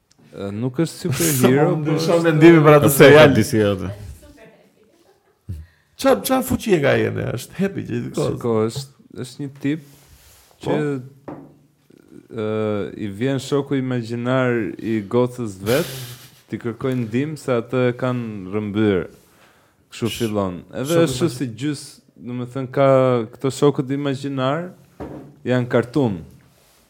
Nuk është superhero, po ndryshon mendimin për atë serial disi atë. Ça ça fuqie ka, Jeni, është happy gjithë kohës. Shiko, është është një tip po. që ë i vjen shoku imagjinar i gocës vet, t'i kërkojë ndihmë se atë e kanë rrëmbyer. Kështu fillon. Edhe është si gjysmë, domethënë ka këto shokët imagjinar janë kartun.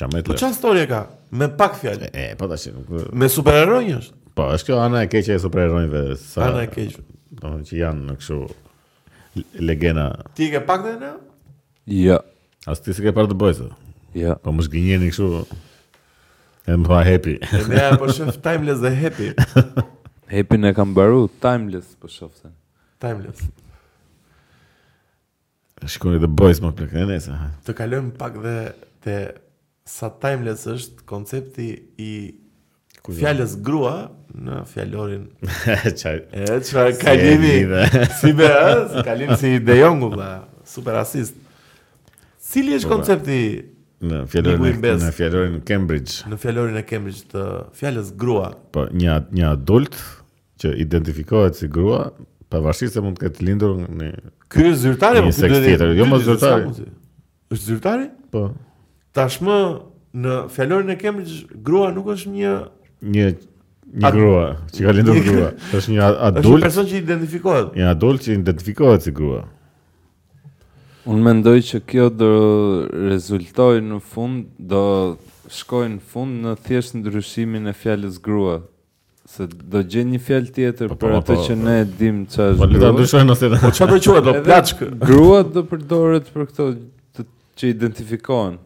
Çamet. Po ça storie ka? Me pak fjalë. E, po ta shpjegoj, me superheronj është. Po, është kjo ana e keqe e superheronjve sa ana e keqe. Domethënë që janë në kështu legena. Ti ke parë dhe në? Jo. As ti s'e ke parë The Boys. Jo. Po mos gënjeni kështu. E, unë pashë happy. E po sheh timeless dhe happy. Happy-n e kam mbaru, timeless po shoh. Timeless. Shikoni The Boys more plak, nejse. Të kalojmë pak dhe te sa timeless është koncepti i fjalës grua në fjalorin. Çaj. E ça kalimi? Si be, kalim si De Jongu vlla, super assist. Cili është po, koncepti në fjalorin në fjalorin Cambridge? Në fjalorin e Cambridge të fjalës grua. Po, një një adult që identifikohet si grua, pavarësisht se mund të ketë lindur në Ky është zyrtari apo ky tjetër? Jo, më zyrtari. Është zyrtari? Po. Tashmë në fjalorin e Cambridge grua nuk është një një një grua, që ka lindur grua. Është një adult. Është një person që identifikohet. Një adult që identifikohet si grua. Unë mendoj që kjo do rezultojë në fund, do shkojë në fund në thjesht ndryshimin e fjalës grua, Se do gjejnë një fjalë tjetër po, për po, atë po, që ne e dimë çfarë është. Po le ta ndryshojmë atë. Po çfarë do quhet o plak? Grua do përdoret për këto që identifikohen.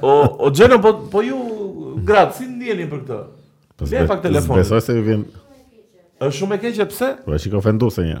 o o Gjeno po po ju gratë si ndiheni për këtë? Po lëre pak telefonin. Besoj se ju vjen. Është shumë e keqe pse? Po e shikoj ofenduese një.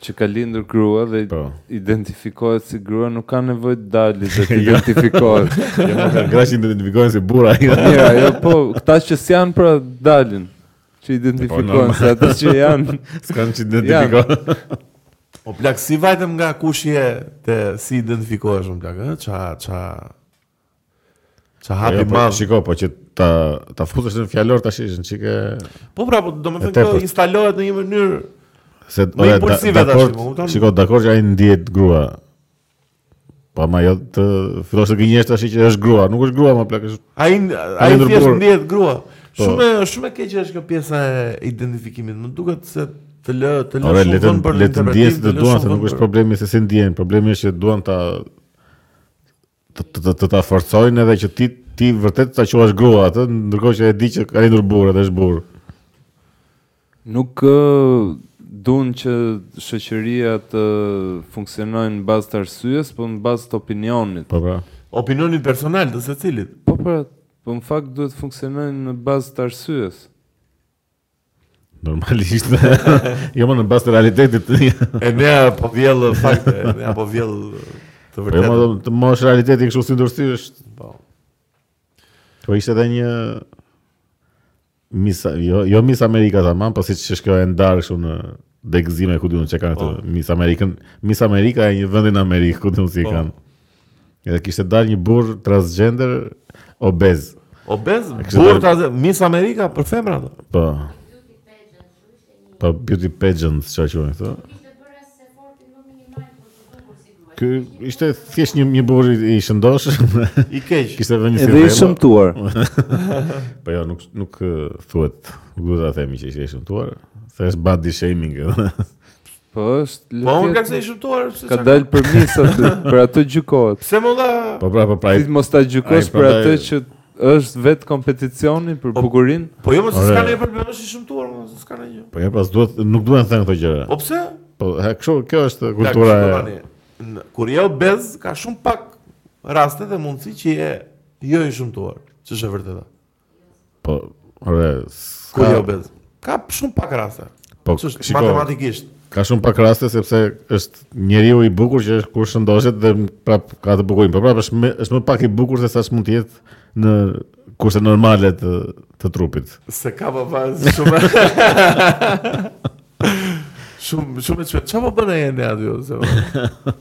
që ka lindur grua dhe po. identifikohet si grua nuk ka nevojë të dalë dhe të identifikohet. Jo, po ka gra që identifikohen si burra. Po, mirë, jo po, këta që s'janë pra dalin që po, identifikohen se ata që janë s'kanë ça identifikohen. O plak, si vajtëm nga kush je te si identifikohesh mo plak, ça, ça, Sa jo, hapi jo, po, madh. Shiko, po që ta ta futesh në fjalor tashi është çike. Po pra, po domethënë këto instalohet në një mënyrë se më impulsive tash, më kupton? Shiko, dakor që ai ndihet grua. Po ama jo të fillosh të gënjesh tash që është grua, nuk është grua mo plak, është ai ai thjesht ndihet grua. Po. Shumë shumë e keq është kjo pjesa e identifikimit. Më duket se të lë të lë shumë vend për le të ndihen si të duan se nuk është problemi se si ndihen, problemi është që duan ta Të ta forcojnë edhe që ti ti vërtet ta quash grua atë, ndërkohë që e di që ka lindur burrë dhe është burrë. Nuk duan që shoqëria të funksionojë në bazë të arsyes, por në bazë të opinionit. Po pra. Opinionit personal të secilit. Po pra, po në fakt duhet të funksionojë në bazë të arsyes. Normalisht. jo mo në bazë të realitetit. e ne po vjell fakt, ne apo vjell të po, vërtetë. Po të mohosh realiteti kështu si ndërsy është. Po. Po ishte edhe një Miss, jo, jo Miss Amerika tamam, po siç është kjo e ndarë kështu në Degëzime ku di unë çka kanë këtu. Po. Miss America, Miss America e një vendi në Amerikë ku di unë si e po. kanë. Edhe kishte dalë një burrë transgender obez. Obez, burrë transgender, Miss America për femra. Po. Po beauty pageant çfarë quhen këto? Ky ishte thjesht një një burrë i shëndoshë. I keq. Kishte vënë një Edhe i shëmtuar. po jo, nuk nuk thuhet, nuk duhet ta themi që ishte i shëmtuar. That's body shaming. Po është lëkë. Po unë them se i shëmtuar se ka dalë për miss për atë gjykohet. Pse më dha? Po pra, po pra. Ti mos ta gjykosh pra për atë që Është vetë kompeticioni për po, bukurinë? Po jo, mo s'ka problem, është i shëmtuar, mo s'ka gjë. Po ja pas duhet nuk duhen të thënë këto gjëra. Po pse? Po ha kështu, kjo është kultura e. Kur je obez, ka shumë pak raste dhe mundësi që je jo i shëmtuar, që është e vërteta. Po, ore, kur je obez. Ka shumë pak raste. Po, shiko, matematikisht. Ka shumë pak raste sepse është njeriu i bukur që është kur shëndoshet dhe prap ka atë bukurinë. Po prap është më është më pak i bukur se sa ç'mund të jetë në kushte normale të të trupit. Se ka pa pa shumë. Shumë shumë çfarë çfarë po bën ai aty ose.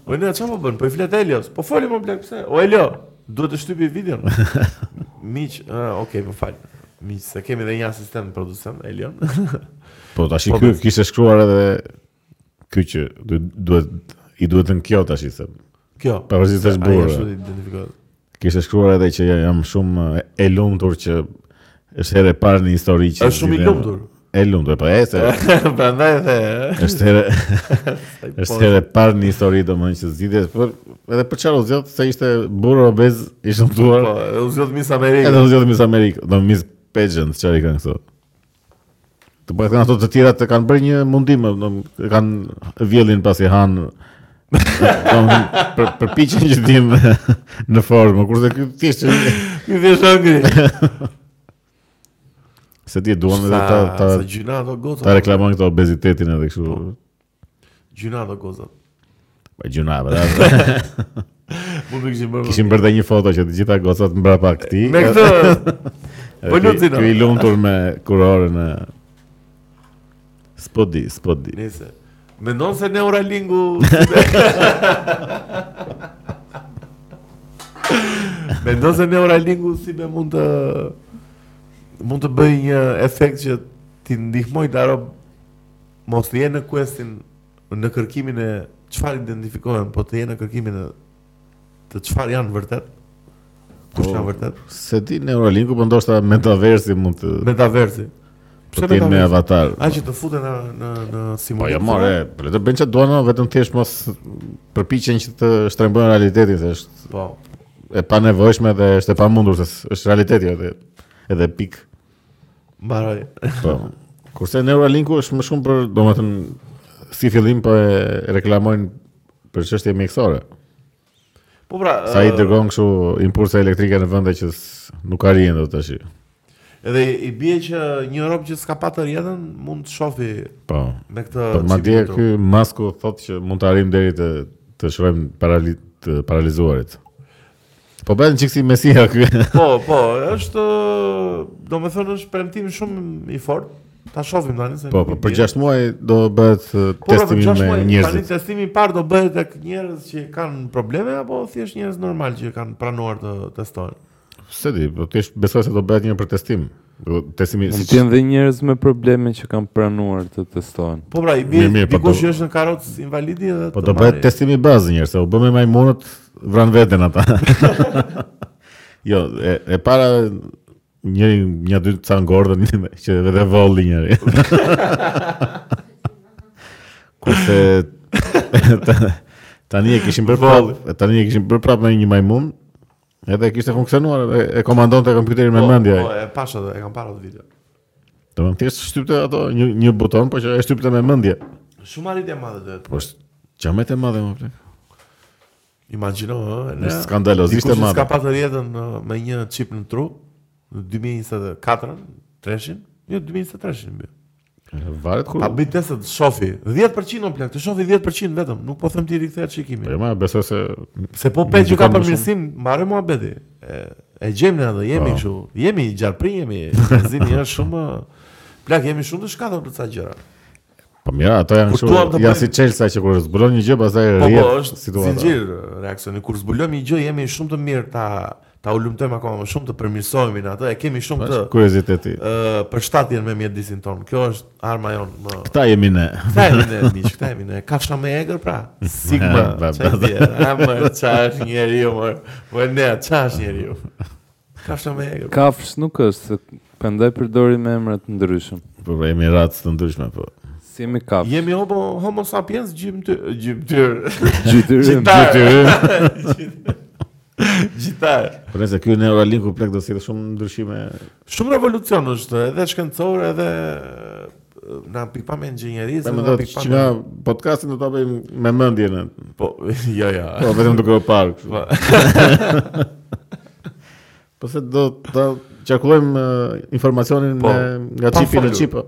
Po ne çfarë po bën? Po i flet Elios. Po foli mo plak pse? O Elio, duhet të stopojë videon. Miq, uh, okay, më fal. Miq, se kemi dhe një asistent producent, Elion. Po tashi po, ky kishte shkruar edhe ky që duhet i duhet të kjo tashi të them. Kjo. Pa vëzë të zbur. Kishte shkruar edhe që jam shumë e lumtur që është herë e parë në histori që është shumë i lumtur. E lumtë, po e se. Prandaj the. Është edhe është edhe para një histori domthonjë që zgjidhet, por edhe për çfarë u zgjat se ishte burrë obez i shëmtuar. Po, edhe u zgjat Miss Amerikë. Edhe u zgjat Miss Amerikë, do Miss Pageant çfarë kanë këtu. Të bëhet kanë ato të tjera të kanë bërë një mundim, do kanë vjellin pasi han për përpiqen që rrinë në formë, kurse ky thjesht ky thjesht hëngri. Se s'di e duan edhe ta ta ta gjynah ato goca. Ta reklamojnë këto obezitetin edhe kështu. Po. Gjynah ato goca. Po gjynah ato. Po më kishim bërë. Kishin bërë dhe një foto që të gjitha gocat mbrapa këtij. Me këtë. Po lutin. I lumtur me kurorën e S'po di, s'po di. Nëse mendon se Neuralinku Mendon se Neuralinku si me mund të mund të bëjë një efekt që t'i ndihmojë ata rob mos të jenë në questin në kërkimin e çfarë identifikohen, po të jenë në kërkimin e Të çfarë janë vërtet? Kush janë po, vërtet? Se di Neuralinku po ndoshta metaversi mund të Metaversi. Po Pse me avatar? A që të futen në në në simulim. Po jo more, po le të bëjnë çfarë duan, vetëm thjesht mos përpiqen që të shtrembojnë realitetin, se është po e panevojshme dhe është e pamundur se është realiteti edhe edhe pikë Mbaroi. Po. Kurse Neuralinku është më shumë për, domethënë si fillim po e reklamojnë për çështje mjekësore. Po pra, sa i dërgon kështu impulse elektrike në vende që nuk arrin dot tash. Edhe i bie që një rob që s'ka parë tërë jetën mund të shofi. Po. Me këtë. Po madje ky Masku thotë që mund të arrijmë deri të të shërojmë paralit të paralizuarit. Po bëhet një çik si Mesia ky. Po, po, është domethënë është premtim shumë i fortë. Ta shohim tani se Po, po, për 6 muaj do bëhet po, pra, testimi me njerëz. Tani testimi i parë do bëhet tek njerëz që kanë probleme apo thjesht njerëz normalë që kanë pranuar të testohen. Se di, po besoj se do bëhet një për testim. Do testimi Mund të jenë dhe njerëz me probleme që kanë pranuar të testohen. Po pra, i bie po dikush që është në karrocë invalidi edhe Po do bëhet testimi bazë me njerëz, se u bë me majmunët vranë veten ata. jo, e, e para njëri një dy ca ngordhën që vetë volli njëri. Kurse tani e kishin bërë prapë, tani e kishin bërë prapë me një majmun, Edhe kishte po. funksionuar dhe e komandonte kompjuterin me po, mendje. Po, e pashë edhe, e kam parë atë video. Domethënë thjesht shtypte atë një një buton, por që e shtypte me mendje. Shumë arritje e madhe domethënë. Po, çfarë më të madhe o plak? Imagjino, ë, është skandaloz, ishte e madhe. Ka pasur jetën me një chip në tru në 2024, treshin, jo 2023-shin. Varet kur. Ta bëjë testet, të shohi. 10% o plak, të shohi 10% vetëm. Nuk po them t'i rikthehet shikimi. Po më besoj se se po pe që ka përmirësim, mbaroi muhabeti. E, e gjejmë ne atë, jemi po. kështu. Jemi gjarpri, jemi. Zimi është shumë plak, jemi shumë të shkathët për ca gjëra. Po mirë, ato janë kështu, janë si çelësa që kur zbulon një gjë, pastaj rrjedh. Po, po është situata. Zinxhir reaksioni kur zbulojmë një gjë, jemi shumë të mirë ta Ta hulumtojmë akoma më shumë, të përmirësohemi në atë, e kemi shumë të... Është kurioziteti. Uh, përshtatjen me mjedisin tonë, kjo është arma jonë më... Këta jemi ne. Këta jemi ne, miq, këta jemi ne. Kafsha më e egër, pra. Sigma, që e tjerë. A, më, ç'është njeriu, më, më, ne, ç'është njeriu. Kafsha më e egër. Kafshë nuk është, prandaj përdorim emra të ndryshëm. Po, po, jemi racë të ndryshme, po. S'jemi kafshë. Jemi homo, homo sapiens gjymëtyr. Gjymëtyr. Gjymëtyr. Gjymëtyr. Gjymëtyr. Gjithaj. Por nëse ky Neuralinku plak do sjellë shumë ndryshime. Shumë revolucion është, edhe shkencor, edhe nga pikëpamja e inxhinierisë, nga pikëpamja. Që nga podcastin do ta bëjmë me mendjen. Po, jo, jo. Po vetëm duke u parë. Po. po se do ta qarkullojmë uh, informacionin po, me nga çipi në çip. Po.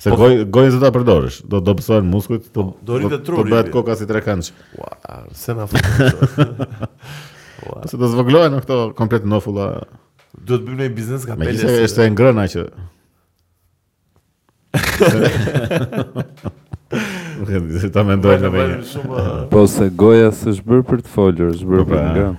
Se po, goj, gojën s'do ta përdorësh, do të dobësohen muskujt, po, do rritet truri. Do bëhet koka si trekëndësh. Ua, se na fut. Ua. Se do zvogëlohen këto komplet nofulla. Do të bëjmë një biznes kapele. Megjithëse është e ngrëna që. Nuk e di, ta mendoj unë vetë. Po se goja s'është bërë për të folur, është bërë po, për pra. ngrënë.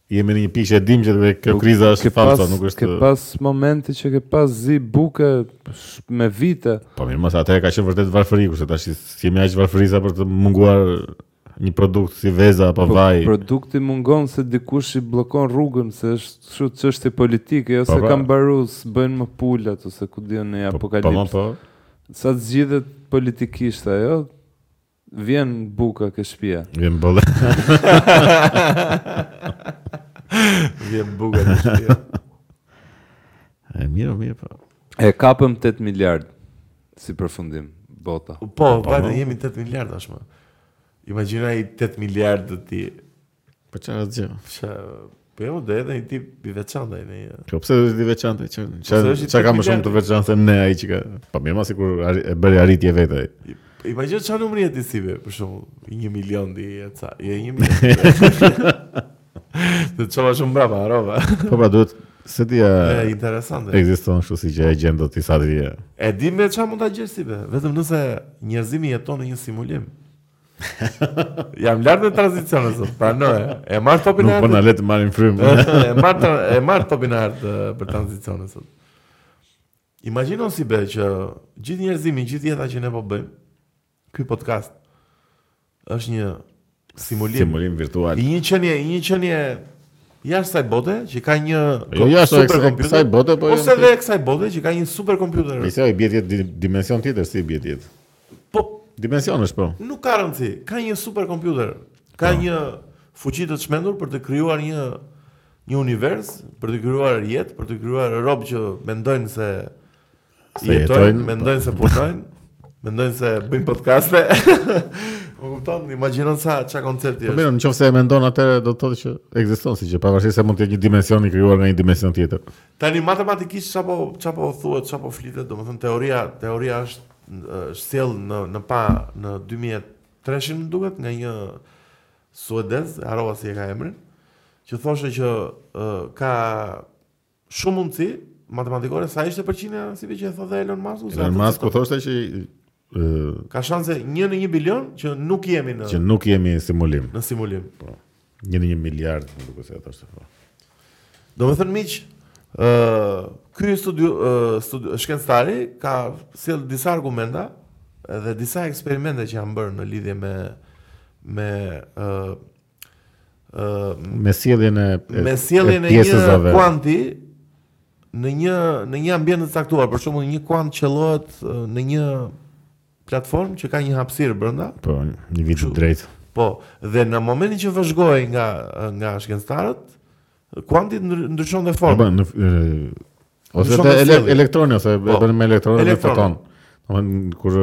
Jemi në një pikë që e dimë që dhe kjo kriza është falsa, nuk është... Ke pas momente që ke pas zi buke me vite. Po mirë, mos atëherë ka qenë vërtet varfëri, kurse tashi s'kemi aq varfëri sa për të munguar një produkt si veza apo po, vaj. Produkti mungon se dikush i bllokon rrugën se është kështu çështje politike, ose po, po. kanë mbaruar s'bëjnë më pulat ose ku di unë po, apokalips. Po, po, po. Sa zgjidhet politikisht ajo, Vjen buka ke shtëpia. Vjen bolla. Vjen buka ke shtëpia. E mirë, mirë po. E kapëm 8 miliard si përfundim bota. Po, po, po, po. jemi 8 miliard tashmë. Imagjinoji 8 miliard të ti Po çfarë të gjë? Çe, po jo, do edhe një tip i veçantë ai ne. Po pse është i veçantë? Çe, çe, çe ka më shumë të veçantë se ne ai që ka. Po mirë, mos sikur e bëri arritje vetë ai. E pa gjë çfarë numri je ti Sibe për shembull, 1 milion di e ca, jo 1 milion. Të çova shumë brava, rova. Po pra duhet se ti e interesante. Ekziston kështu Sibe që e gjen dot ti sa di. E di me çfarë mund ta gjesh Sibe, vetëm nëse njerëzimi jeton në një simulim. Jam lart në tranzicion sot. Pranoj. E marr topin e artë. Nuk po na le të marrim frymë. e marr e marr topin e artë për tranzicionin sot. Imagjino Sibe që gjithë njerëzimi, gjithë jeta që ne po bëjmë, ky podcast është një simulim, simulim virtual. I një qenieje, i një qenieje jashtë kësaj bote që ka një jo, jo super kompjuter. Kësaj bote po. Ose edhe kësaj bote që ka një super kompjuter. Nëse ai bie dimension tjetër si bie Po dimensionesh po. Nuk ka rëndësi. Ka një super kompjuter. Ka po. një fuqi të çmendur për të krijuar një një univers, për të krijuar jetë, për të krijuar rob që mendojnë se se jetojnë, mendojnë se punojnë, mendojnë se bëjnë podcaste. Më kupton, imagjino sa ça koncepti po është. Po mirë, nëse e mendon atë do të thotë që ekziston si që pavarësisht se mund të jetë një dimension i krijuar nga një dimension tjetër. Tani matematikisht ça po ça po thuhet, ça po flitet, domethënë teoria, teoria është është sjellë në në pa në 2003 më duket nga një suedez, harrova si e ka emrin, që thoshte që uh, ka shumë mundësi matematikore sa ishte përqindja Sibe që e thotë Elon Musk ose Elon Musk po thoshte që uh, ka shanse 1 në 1 bilion që nuk jemi në që nuk jemi në simulim. Në simulim. Po. Një në një miliard, më duket se e thoshte. Po. Domethënë miq, uh, ky studio, uh, studio, shkencëtari ka sjellë disa argumenta dhe disa eksperimente që janë bërë në lidhje me me uh, uh, me sjelljen e me sjelljen e, e një kuanti në një në një ambient të caktuar, për shembull një kuant qëllohet në një platformë që ka një hapësirë brenda. Po, një vijë të drejtë. Po, dhe në momentin që vëzhgohej nga nga shkencëtarët, kuanti ndryshonte formë. Po, në ose te ele, elektroni ose po, bën me elektronë dhe foton. Domethënë kur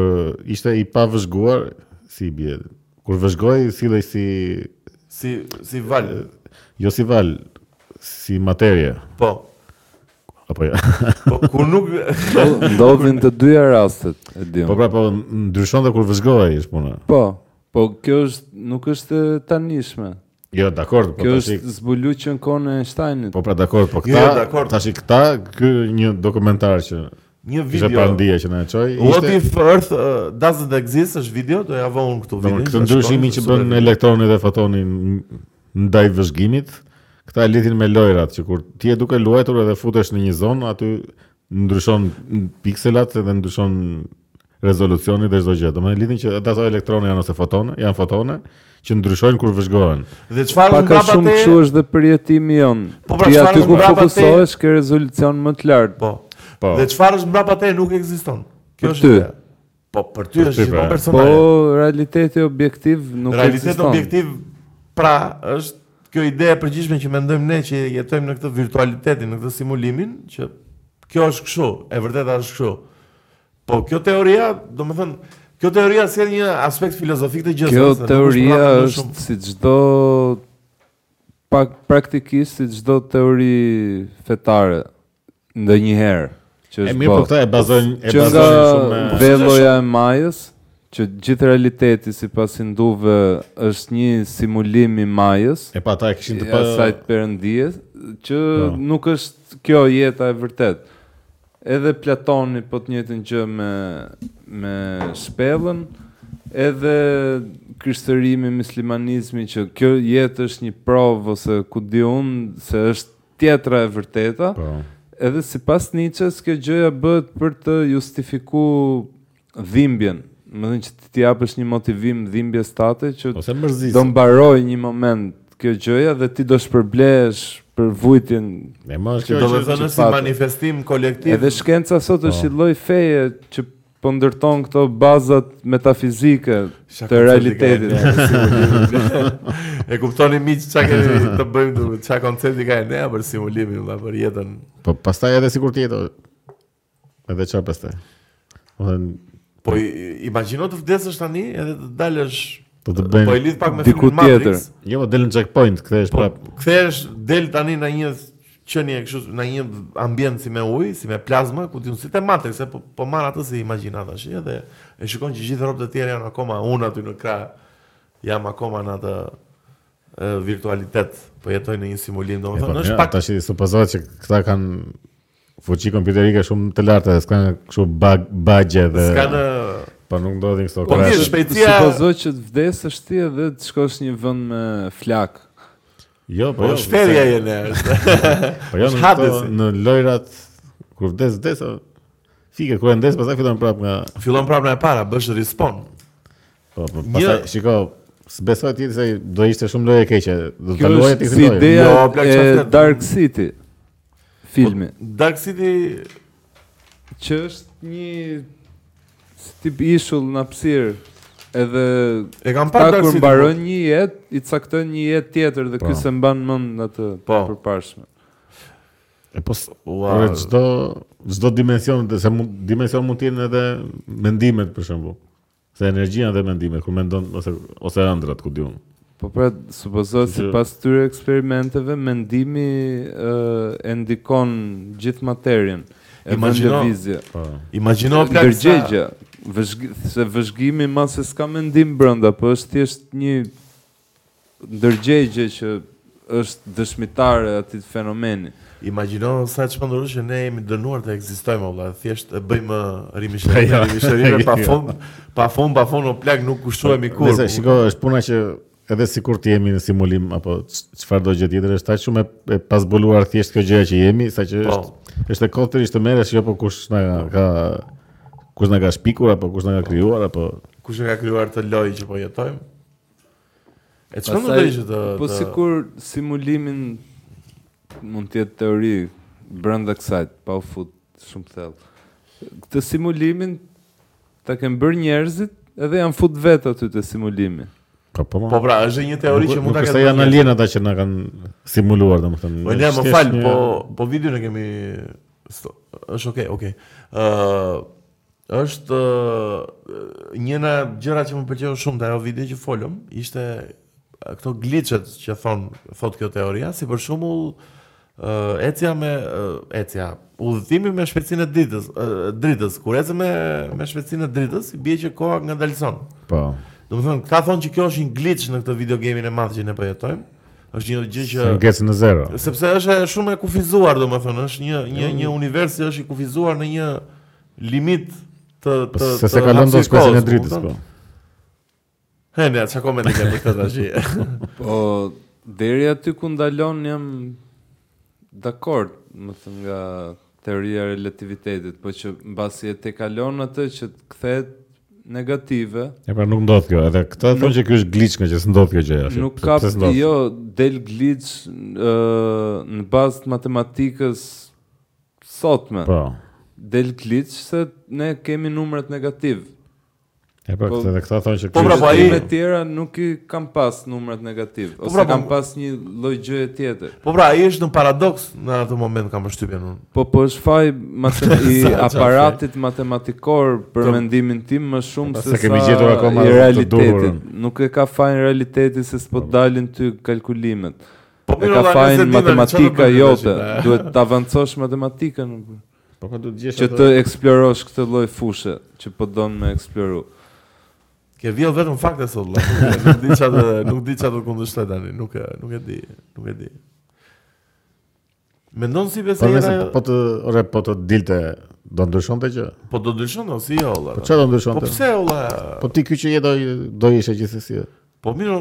ishte i pavëzhguar Sibe. Kur vëzhgohej sillej si si si valë. Jo si valë, si materie. Po. Apo jo. Po kur nuk ndodhin të dyja rastet, e di. Po pra po ndryshonte kur vëzhgohej është puna. Po. Po kjo është nuk është e tanishme. Jo, dakord, po tash. Kjo është zbulu që në kohën e Einsteinit. Po pra dakord, po këta. Jo, dakord, tash këta, ky një dokumentar që një video. Ishte pandija që na e çoi. Ishte... What if Earth uh, doesn't exist është video, do ja vëmë këtu video. Këtë ndryshimin që bën elektroni dhe fotoni Ndaj vëzhgimit, këta e lidhin me lojërat që kur ti je duke luajtur edhe futesh në një zonë, aty ndryshon pikselat dhe ndryshon rezolucioni dhe çdo gjë. Domethënë lidhin që edhe ato elektrone janë ose fotone, janë fotone që ndryshojnë kur vëzhgohen. Dhe çfarë nga bateria? Pak a shumë kështu është dhe përjetimi jonë. Po pra, çfarë ku fokusohesh ke rezolucion më të lartë. Po. Po. Dhe çfarë është mbrapa teje nuk ekziston. Kjo është. Po për ty është gjithmonë personale. Po realiteti objektiv nuk ekziston. Realitet objektiv pra është kjo ide e përgjithshme që mendojmë ne që jetojmë në këtë virtualitetin, në këtë simulimin që kjo është kështu, e vërteta është kështu. Po kjo teoria, domethënë Kjo teoria sjell një aspekt filozofik të gjithë. Kjo teoria është si çdo praktikisht si çdo teori fetare ndonjëherë që është. E mirë po këtë e bazojnë e bazojnë shumë te velloja e majës që gjithë realiteti sipas hinduve është një simulim i Majës. E pa ata e kishin të pa asaj të perëndisë që pa. Po. nuk është kjo jeta e vërtetë. Edhe Platoni po të njëjtën gjë me me shpellën, edhe krishtërimi, myslimanizmi që kjo jetë është një provë ose ku di unë se është tjetra e vërteta. Po. Edhe sipas Nietzsche-s kjo gjëja bëhet për të justifiku dhimbjen. Me thënë që ti t'i japësh një motivim dhimbjes tate që Ose mërzisë. do mbarojë një moment kjo gjëja dhe ti do shpërblehesh për vujtjen E mos Kjo Do të që- thënë si manifestim kolektiv. Edhe shkenca sot është Po. një lloj feje që Po ndërton këto bazat metafizike të realitetit. e kuptoni miq çka kemi të bëjmë do çka koncepti ka ne për simulimin dhe për jetën. Po pastaj edhe sikur të jetë. Edhe çfarë pastaj? Do të Po imagjino të vdesësh tani edhe të dalësh Po të bëjmë. Po i lidh pak me diku tjetër. Jo, po del në checkpoint, kthehesh po, prap. Kthehesh del tani në një Qenie kështu në një ambient si me ujë, si me plazma, ku ti si te Matrix se po, po marr atë si imagjina tash, edhe e shikon që gjithë robt e tjerë janë akoma unë aty në krah. Jam akoma në atë virtualitet, po jetoj në një simulim, domethënë po, është pak tash supozohet që këta kanë fuqi kompjuterike shumë të larta, s'ka kështu bug bugje dhe s'ka në Po nuk ndodhin këto krash. Po ti shpejtësia. Supozohet që të vdesësh ti edhe të shkosh në një vend me flakë. Jo, po, po jo, shperja je ne. Po jo, në, në lojrat kur vdes vdes. Fike kur vdes pastaj fillon prap nga Fillon prap nga e para, bësh respawn. Po, po, pastaj shiko, s'besoj se do ishte shumë lojë e keqe. Do të luajë ti këtë lojë. Kjo është si ideja e Dark City. Filmi. Po, Dark City Që është një tip ishull në hapësirë Edhe e kam pa kur mbaron një jetë, i caktojnë një jetë tjetër dhe po. ky s'e mban mend atë po. të përparshme. E po ua çdo çdo dimension, se mund dimension mund të jenë edhe mendimet për shembull. Se energji janë dhe mendimet, kur mendon ose ose ëndrat, ku di unë. Po pra, supozohet sipas këtyre eksperimenteve, mendimi uh, e ndikon gjithë materien. E Imagjino, vizje. Po. Imagjino plak ndërgjegja, vëzhg, se vëzhgimi ma se s'ka mendim brenda, po është thjesht një ndërgjegje që është dëshmitare e atij fenomeni. Imagjino sa çmendurë që ne jemi dënuar të ekzistojmë o vëlla, thjesht e bëjmë rimishërime, rimishërime pa fund, pa fund, pa fund, o plak nuk shpëtojmë kurrë. Nëse shiko, është puna që edhe sikur të jemi në simulim apo çfarëdo gjë tjetër është aq shumë e pazbuluar thjesht kjo gjëja që jemi, saqë po. është është e kotë, është të merresh jo po kush na ka kush na ka shpikur apo kush na ka krijuar apo kush e ka krijuar këtë lojë që po jetojmë. E çfarë do të ishte të Po sikur simulimin mund të jetë teori brenda kësaj, pa u fut shumë thellë. Këtë simulimin ta kanë bërë njerëzit edhe janë fut vetë aty te simulimi. Po, po, po pra, është një teori që mund ta kenë. Nuk janë alienë ata që na kanë simuluar, domethënë. Po ne më fal, po po videon e kemi është okay, okay. Ëh, uh, Është një nga gjërat që më pëlqeu shumë te ajo video që folëm, ishte këto glitchet që thonë thotë kjo teoria, si për shembull uh, ecja me uh, ecja, udhëtimi me shpejtësinë e dritës, uh, dritës, kur ecën me me shpejtësinë e dritës, i bie që koha ngadalëson. Po. Do të thonë, këta thonë që kjo është një glitch në këtë video game-in e madh që ne po jetojmë. Është një gjë që ngec në zero. Sepse është shumë e kufizuar, domethënë, është një një një univers që është i kufizuar në një limit të të të se s'e kalon dot shpejtësinë e dritës po. Hë, ne, ça komenti ke për këtë tashi? Po, deri aty ku ndalon jam dakord, domethënë nga teoria e relativitetit, po që mbasi e tejkalon atë që të kthehet negative. Ja pra nuk ndodh kjo, edhe këta thonë që ky është glitch ngaqë s'ndodh kjo gjë tashi. Nuk ka pse jo del glitch ë në bazë të matematikës sotme. Po. Del glitch se ne kemi numrat negativë. E po, po këtë dhe këta thonë që po pra po te të tjerat nuk i kanë pas numrat negativë po, ose pra, po, kanë pas një lloj gjëje tjetër. Po pra ai është një paradoks në atë moment kam përshtypjen unë. Po po është faj i aparatit matematikor për të... mendimin tim, më shumë se sa kemi gjetur akoma realitetin. Nuk e ka fajin realiteti se s'po po. dalin ty kalkulimet. Po e ka fajin matematika jote, duhet të avancosh matematikën. Po ka duhet gjithë që të eksplorosh këtë lloj fushe që po don me eksploru. Ke sjell vetëm fakte sot, nuk di çfarë, nuk di çfarë të kundërshtoj tani, nuk e nuk e di, nuk e di. Mendon si vetë se po të ore po të dilte do ndryshonte gjë? Po do ndryshonte si jo valla. Po çfarë do ndryshonte? Po pse valla? Po ti ky që je ti do ishe gjithsesi. Po mirë,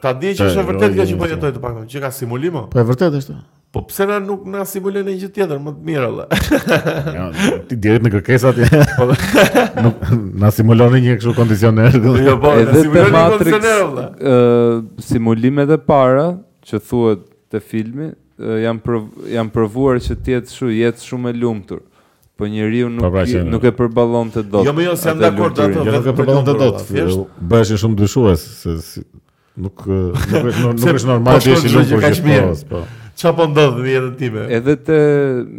ta di që është e vërtetë kjo që po jetoj të paktën, që ka simulim. Po e vërtetë është. Po pse na nuk na simulon një gjë tjetër më të mirë valla. Jo, ti direkt në kërkesa ti. Po nuk na simulon një kështu kondicioner. Jo, po na simulon një kondicioner valla. Ë simulimet e para që thuhet te filmi Janë provuar që të jetë kështu, jetë shumë e lumtur. Po njeriu nuk pra, pra, nuk e përballonte dot. Jo, më jo, s'jam dakord atë vetë. Jo, nuk e përballonte dot. Bëhesh shumë dyshues se nuk nuk është normal të jesh i lumtur kaq mirë. Po. Çfarë po ndodh në jetën time? Edhe te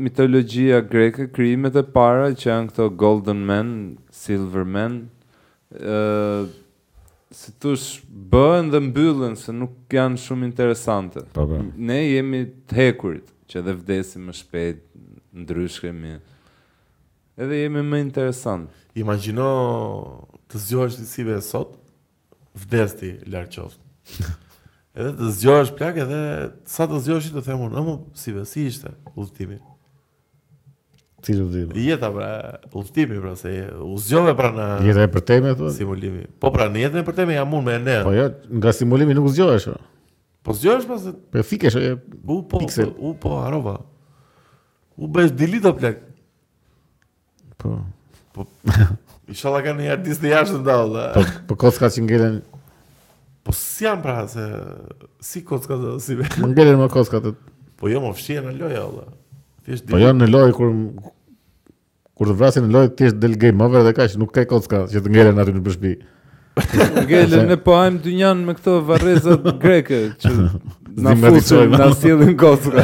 mitologjia greke, krijimet e para që janë këto Golden Men, Silver Men, ë si duash bëhen dhe mbyllen se nuk janë shumë interesante. Po, po. Ne jemi të hekurit, që edhe vdesim më shpejt, ndryshkemi. Edhe jemi më interesant. Imagjino të zgjohesh ti si vetë sot, vdes ti larg qoftë. Edhe të zgjohesh plak edhe sa të zgjohesh të them unë, "Hë more Sive si ishte udhëtimi?" Ti do të Jeta pra, udhëtimi pra se u zgjove pra në Jeta e përtejme thua? Simulimi. Po pra në jetën e përtejme jam unë me ne. Po jo, nga simulimi nuk zgjohesh. Po zgjohesh pas. Po fikesh e u po, pixel. u po harrova. U bësh delete o plak. Po. Po. Inshallah kanë një artist të jashtë ndall. Po, po kocka që ngelen. Po si janë pra se si kocka do si be. Më ngelen më kocka të. Po jo më fshihen në lojë valla. Thjesht Po jo në lojë kur kur të vrasin në lojë thjesht del game over dhe kaq nuk ka kocka që të ngelen aty në shtëpi. Ngelen në po hamë dynjanë me këto varrezat greke që na fusin na sjellin kocka.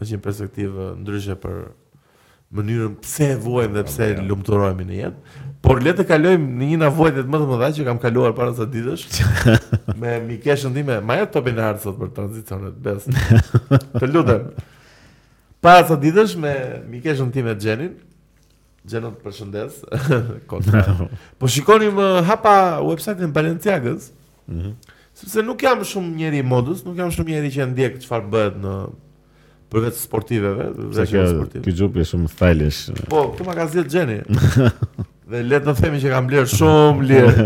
Është një perspektivë ndryshe për mënyrën pse vuajmë dhe pse lumturohemi në jetë. Por le të kalojmë në një nga vuajtjet më të mëdha që kam kaluar para ca ditësh me mikeshën time, ma jep topin e artë sot për tranzicionet, Bes. Të lutem. Para ca ditësh me mikeshën time Xhenin, Gjeno të përshëndes. po shikonim hapa website-in Balenciagës. Mhm. Mm sepse nuk jam shumë njeri i modës, nuk jam shumë njeri që ndjek çfarë bëhet në për vetë sportiveve, vetëm sportive. Ky xhupi është shumë stylish. Po, këtë ma ka zgjedh Gjeni. dhe le të themi që e kam bler shumë lirë.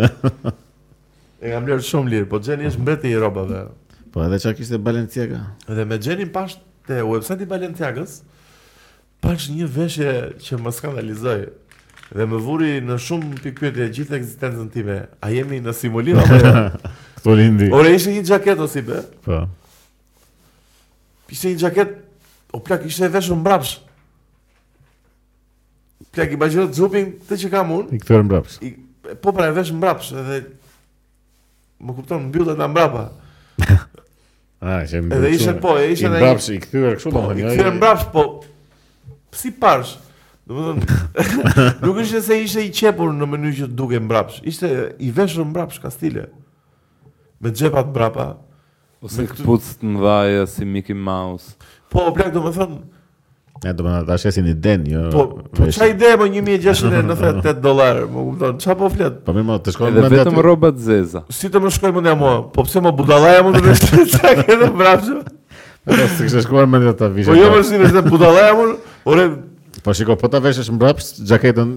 e kam bler shumë lirë, po Gjeni është mbreti i rrobave. Po, edhe ça kishte Balenciaga. Dhe me Gjenin pash te website i Balenciagës, Pash një veshje që më skandalizoi dhe më vuri në shumë pikëpyetje gjithë ekzistencën time. A jemi në simulim apo jo? Këtu lindi. Ora ishte një xhaket o si be? Po. Ishte një xhaket o plak ishte e veshur mbrapsh. Plak si baj xhupin këtë që kam unë. I kthyer mbrapsh. Po pra e vesh mbrapsh edhe Më kupton, mbyllet nga mbrapa. A, që më Edhe ishte po, e ishte mbrapsh i kthyer kështu po, domethënë. I kthyer mbrapsh po. Si parsh? Domethënë, nuk ishte se ishte i qepur në mënyrë që dukej mbrapsh. Ishte i veshur mbrapsh kastile. Me xhepat mbrapa. Ose me këpucë të mëdhaja si Mickey Mouse. Po, o plak, domethënë... E, domethënë, ta shesin idenë, jo... Po, po ça ideje, më 1698 dolar, më kupton, ça po flet? Po mirë, më, të shkojë mendja... Edhe vetëm rroba të zeza. Si të më shkojë mendja mua, po pse më budallai mund të veshë xhaketën mbrapsht? Po, s'i ka shkuar mendja ta vishte. Po, jo më shkojnë, ça budallai mua, ore... Po, shiko, po ta veshësh mbrapsht, xhaketën,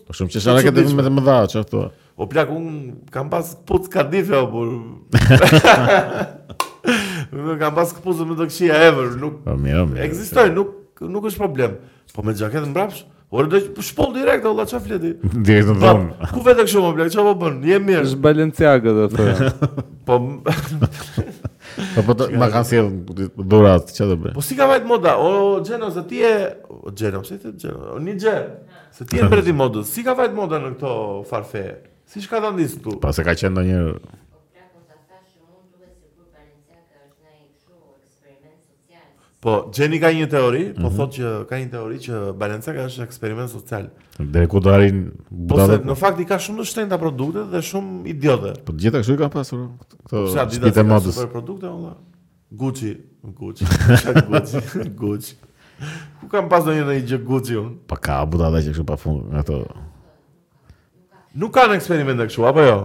Po shumë qesha nga këto me të mëdha çfarë thua? O plak un kam pas këpucë kadife apo. Nuk kam pas këpucë me të qeshura ever, nuk... Po mirë, mirë. Ekzistoj, nuk, nuk është problem. Po me xhaketë mbrapsh, ore do të shpall direkt, Allah, ça flet ti? Direkt në dhomë. Ku vete kështu më plak, ça po bën, je mirë. Është Balenciaga do thonë. Po... Po po ma kanë sjell dhurat, ça do bëj? Po si ka vajtë moda, o Gjeno, se ti je... O Gjeno, se ti je Gjeno, o Gjeno. Se ti je mbret i modës. Si ka vajt moda në këto far feje? Si ç'ka katandis këtu? Pse ka qenë ndonjë Po, Gjeni ka një teori, po mm -hmm. thotë që ka një teori që Balenciaga është eksperiment social. Dhe ku do arrin Po se në fakt i ka shumë të shtrenjta produkte dhe shumë idiote. Po gjithë kështu i kanë pasur këto shpitë e modës. Po sa produkte valla. Gucci, Gucci, Gucci, Gucci. Ku kam par ndonjë ndonjë gjë Gucci unë? Pa po ka bluza dhe gjëra kështu pa fund nga to. Nuk kanë eksperimente kështu apo jo?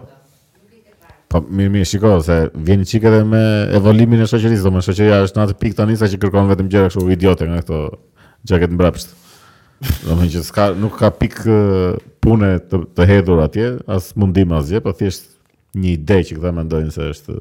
Po mirë mirë shiko se vjen një çik edhe me evolimin e shoqërisë, domethënë shoqëria është në atë pikë tani sa që kërkon vetëm gjëra kështu idiote nga këto xhaket mbrapsht. Domethënë që s'ka nuk ka pik pune të, të hedhur atje, as mundim asgjë, po thjesht një ide që këta mendojnë se është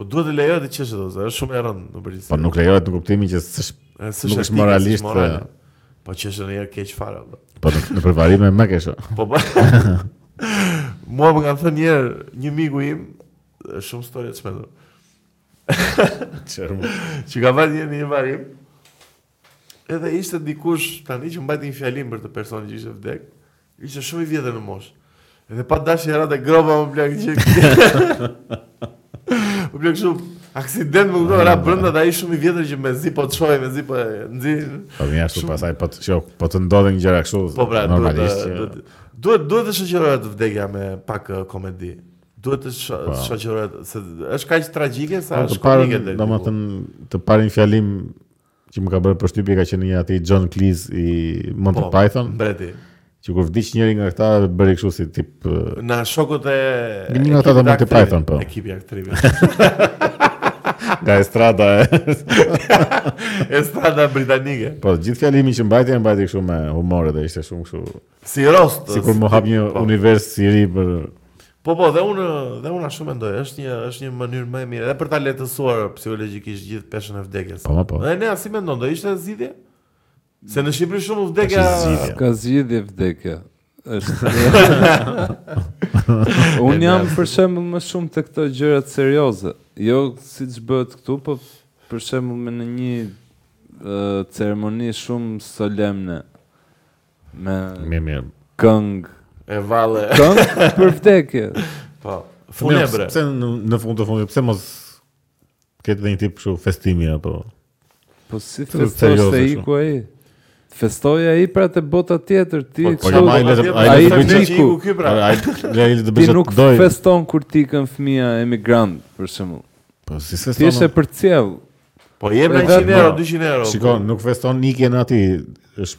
Po duhet të lejohet të qesh ato, është shumë e rëndë në përgjithësi. Po nuk lejohet në kuptimin që s'është nuk është moralisht. Moral. Po qesh ndonjëherë keq fare ato. Po në për varrim më qeshet. Po po. Mua më ka thënë një herë një miku im, shumë histori të çmendur. Çermë. Çi ka qenë në një varrim? Edhe ishte dikush tani që mbajti një fjalim për atë personin që ishte vdek. Ishte shumë i vjetër në moshë. Edhe pa dashje ra te gropa një plak që. Një plak shumë aksident më kupton, ra brenda dhe ai shumë i vjetër që mezi po të shohim, mezi po nxir. Po më ashtu pastaj po të shoh, po të ndodhin gjëra kështu. Po pra, normalisht. Duhet duhet të shoqërohet vdekja me pak uh, komedi. Duhet të po. shoqërohet se është kaq tragjike sa po, është komike. Domethënë të parin fjalim Që më ka bërë përshtypje ka qenë një i atij John Cleese i Monty po, Python. Mbreti. Që kur vdiq njëri nga këta bëri kështu si tip nga shokët e një nga ata të Monty Python po. Ekipi i aktorëve. Nga estrada e Estrada britanike Po, gjithë fjalimi që mbajti e mbajti kështu me humor dhe ishte shumë kështu Si roast. Sikur më hap një po. univers i ri për Po po, dhe unë dhe unë ashtu mendoj, është një është një mënyrë më e mirë edhe për ta lehtësuar psikologjikisht gjithë peshën e vdekjes. Po po. Dhe ne si mendon, do ishte zgjidhje? Se në Shqipëri shumë vdekja s'ka zgjidhje vdekja. Është. unë jam për shembull më shumë te këto gjërat serioze. Jo siç bëhet këtu, po për shembull me një uh, ceremoni shumë solemne Me Mirë, mirë. këngë E valle. Këngë për vdekje Po. Funebre. Pse në, në fund të fundit, pse mos ketë dhe një tip kështu festimi apo Po si Të festosh serioze se shumë. iku ai Festoj ai pra te bota tjetër Ti Po, kështu- jam ai le të- ai ai le të bëjë- iku. iku ky pra. ai le ai le të Ti bëjë nuk çfarë të dojë. feston kur të ikën fëmija emigrant për shembull Po si se Ti e përcjell Po jep na Edhe 100 atë- euro, 200 euro. Shiko, nuk feston ikjen aty. Është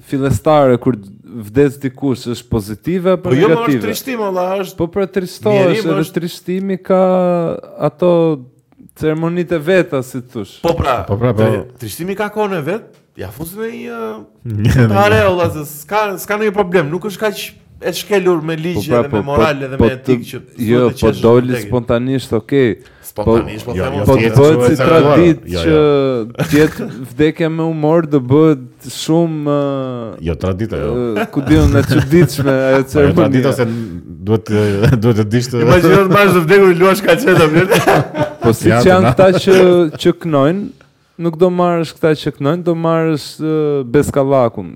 fillestare kur vdes dikush është pozitive apo po negative? Po jo, është trishtim valla, është. Po pra trishtohesh, edhe është... trishtimi ka ato ceremonitë veta si të thosh. Po pra, po pra, po. Trishtimi ka kohën e vet. Ja fus një batutare valla, s'ka s'ka ndonjë problem, nuk është kaq e shkelur me ligje po, pra, dhe po, me po, moral dhe me etikë që jo, po doli spontanisht, okay. Spontanisht po, po them po të bëhet si traditë që të jetë vdekja me humor do bëhet shumë jo tradita jo ku di unë e çuditshme ajo ceremo jo tradita se duhet duhet të dish të imagjino mbas të vdekurit luash kaçeta po siç janë këta që që knojnë nuk do marrësh këta që knojnë do marrësh Bes Kallakun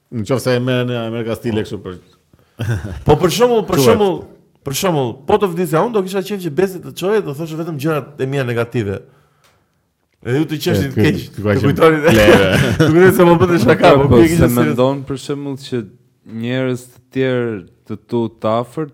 Në qofë se e merr në Amerika ka stile kështu për... Po për shembull, për shembull, për shembull, po të vdisja unë do kisha qenë që besi të çohej dhe thoshte vetëm gjërat e mia negative. Edhe ju të qeshnit keq. Të kujtoni. Të kujtoni se më bënë shaka, po pjeki se mendon për shembull që njerëz të tjerë të tu të afërt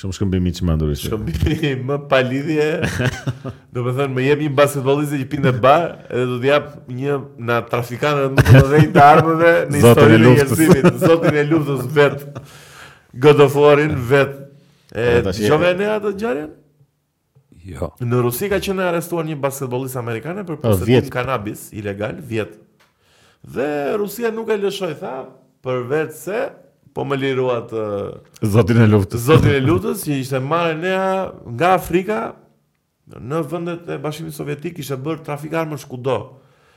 Shumë shkëmbim i çmendur është. Shkëmbimi më pa lidhje. Domethënë më jep një basketbolliste që pinte bar, edhe do të jap një nga trafikantët më të mëdhenj të armëve në historinë e njerëzimit, zotin e luftës vetë. God of War-in vetë. E dëgjove ne atë ngjarjen? Jo. Në Rusi ka qenë e arrestuar një basketbolliste amerikane për posedim kanabisi ilegal, vjet. Dhe Rusia nuk e lëshoi tha, përveç se po më liruat uh, Zotin e luftës. Zotin e luftës që ishte marrë me nga Afrika në vendet e Bashkimit Sovjetik kishte bërë trafik armësh kudo.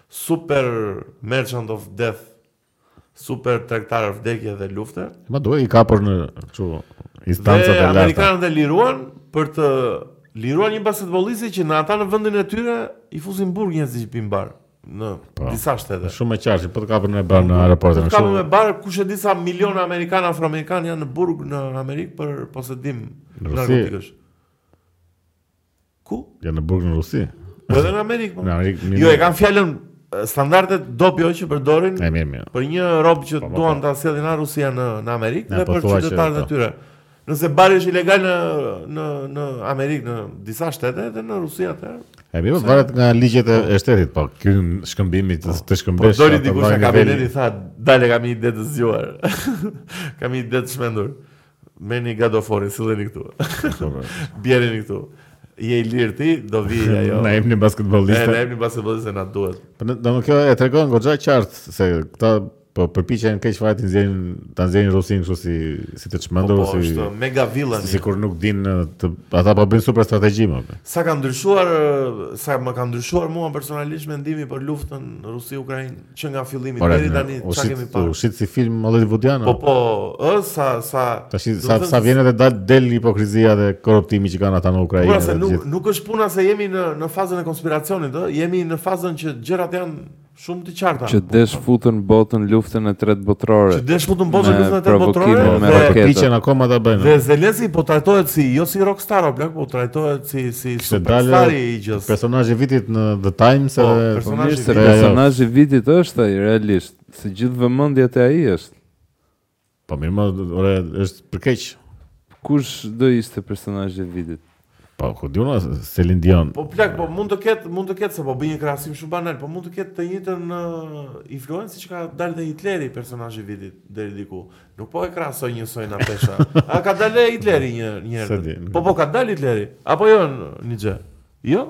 Super merchant of death Super tregtar vdekje dhe lufte. Madje i kapur në kështu instancat e larta. Dhe amerikanët e liruan për të liruar një basketbolliste që në ata në vendin e tyre i fusin në burg njerëzit që pinë bar në pa, po. disa shtete. Shumë e qartë, po të kapën me bar në po, aeroportin. Po të kapën me bar kush e di sa milionë amerikanë afroamerikanë janë në burg në Amerikë për posedim narkotikësh. Ku? Janë në burg në Rusi. Po edhe në Amerikë. Po. Në Amerikë. Jo, e kam fjalën standardet dopio që përdorin e, mirë, mirë. për një rob që po, po, duan po. ta sjellin nga Rusia në në Amerikë dhe për qytetarët e po. tyre. Nëse bari është ilegal në në në Amerikë, në disa shtete dhe në Rusi atë. E mirë, po, varet nga ligjet e, e shtetit, po ky shkëmbimi të, të shkëmbesh. Po doli dikush në kabinet i tha, "Dale kam një ide të zgjuar." kam një ide të çmendur. Merni God of War-in, silleni këtu. Bjerini këtu. Je i lirë ti, do vijë ajo. Na jepni basketbollisten. Na jepni basketbollisten na duhet. Po do më kjo e tregon goxha qartë se këta po përpiqen keq fare të nxjerrin ta nxjerrin Rusinë kështu si si të çmendur po, po, si mega villain. Sikur nuk dinë të ata po bëjnë super strategji më. Sa ka ndryshuar, sa më ka ndryshuar mua personalisht mendimi për luftën Rusi-Ukrainë. Që nga fillimi Ora, deri tani çka kemi parë? U shit si film hollywoodian. Po po, ë sa sa Tash sa sa vjen edhe dal del hipokrizia dhe korruptimi që kanë ata në Ukrainë. Po se nuk nuk është puna se jemi në në fazën e konspiracionit, ë, jemi në fazën që gjërat janë shumë të qarta. Që desh futën botën luftën e tretë botërore. Që desh futën botën luftën e tretë botërore. Me raketën akoma ta bëjnë. Dhe Zelenski po trajtohet si jo si rockstar apo po trajtohet si si Kishte dalë personazh i vitit në The Times po, edhe personazh i vitit. Personazh i vitit është ai realisht, se gjithë vëmendja te ai është. Po mirë, more është për keq. Kush do ishte personazhi i vitit? Po ku di unë Selin Dion. Po plak, po mund të ketë, mund të ketë se po bëj një krahasim shumë banal, po mund të ketë të njëjtën uh, influencë që ka dalë dhe Hitleri personazhi i vitit deri diku. Nuk po e krahasoj njësoj nga pesha. A ka dalë Hitleri një një herë? Po po ka dalë Hitleri. Apo jo një gjë. Jo?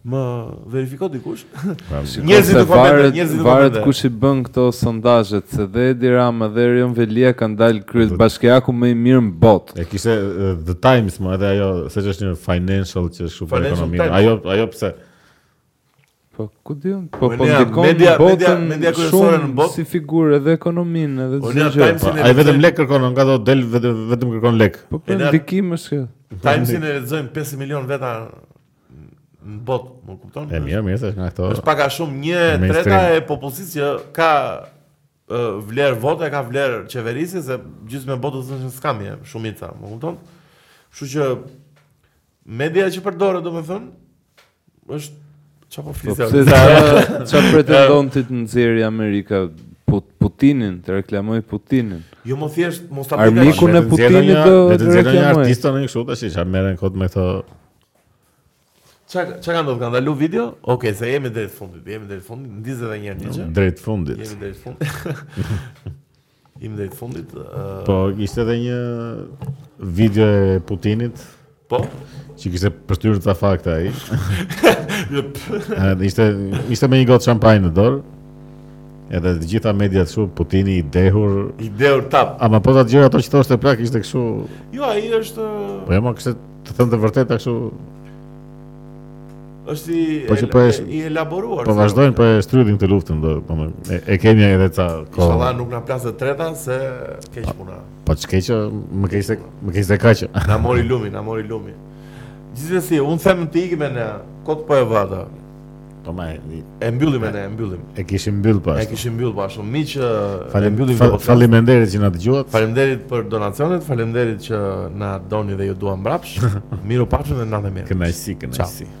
Ma verifikon dikush? Pra, njerëzit në komente, njerëzit në komente. kush i bën këto sondazhet se dhe Edi Rama dhe Erion Veliaj kanë dalë kryebashkiaku më i mirë në botë. E kishte The Times mo edhe ajo, se që është një financial që është për ekonominë. Ajo, ajo pse Po ku di unë, po po ndikon media, media, media kryesore në botë si figurë edhe ekonominë edhe çdo gjë. Po, ai vetëm lek kërkon, ngado del vetëm vetëm kërkon lek. Po po ndikim është kjo. Timesin e lexojnë 5 milion veta në botë, më kupton? E mirë, mirë, është nga këto. Është pak a shumë një e treta e popullsisë që ka vlerë vote, ka vlerë qeverisë se gjithë bota është në skamje, shumica, më kupton? Kështu që Media që përdoret, domethënë, është çfarë po flisje? Po çfarë pretendon ti të nxjerrë Amerika Put Putinin, të reklamojë Putinin. Jo mo, thjesht, mos ta bëjë. Armikun e Putinit do reklamojë. Të nxjerrë një artist tani kështu tash, çfarë merren kot me këto Çka çka kanë ndodhur? Kanë dalë video? Okej, okay, se jemi drejt fundit. Jemi drejt fundit. Ndize edhe një herë një gjë. Drejt fundit. Jemi drejt fundit. Jemi drejt fundit. Po, ishte edhe një video e Putinit. Po? Që kishte pështyrë ca fakte ai. ishte, ishte me një gotë shampanjë në dorë. Edhe të gjitha mediat kshu, Putini i dehur... I dehur tapë. Ama po ato gjëra ato që thoshte plak, ishte kështu... Jo, ai është... Po e jo, mo, kishte thënë të vërtetën, kështu... është i po që po është i elaboruar. Po vazhdojnë po e shtrydhin këtë luftën, do të thonë e, e kemi edhe ca kohë. Inshallah nuk na plas e treta se keq puna. Po ç'keq, më keq se më keq se kaq. Na mori lumi, na mori lumi. Gjithsesi, unë them të ikim në kot po e vada. Po mo, e mbyllim edhe e mbyllim. E kishim mbyll pas. Po e kishim mbyll pas. Po miq, e mbyllim po. Faleminderit që na dëgjuat. Faleminderit për donacionet, faleminderit që na doni dhe ju dua mbrapsht. Mirupafshim dhe natën e mirë. Kënaqësi, kënaqësi. Ciao.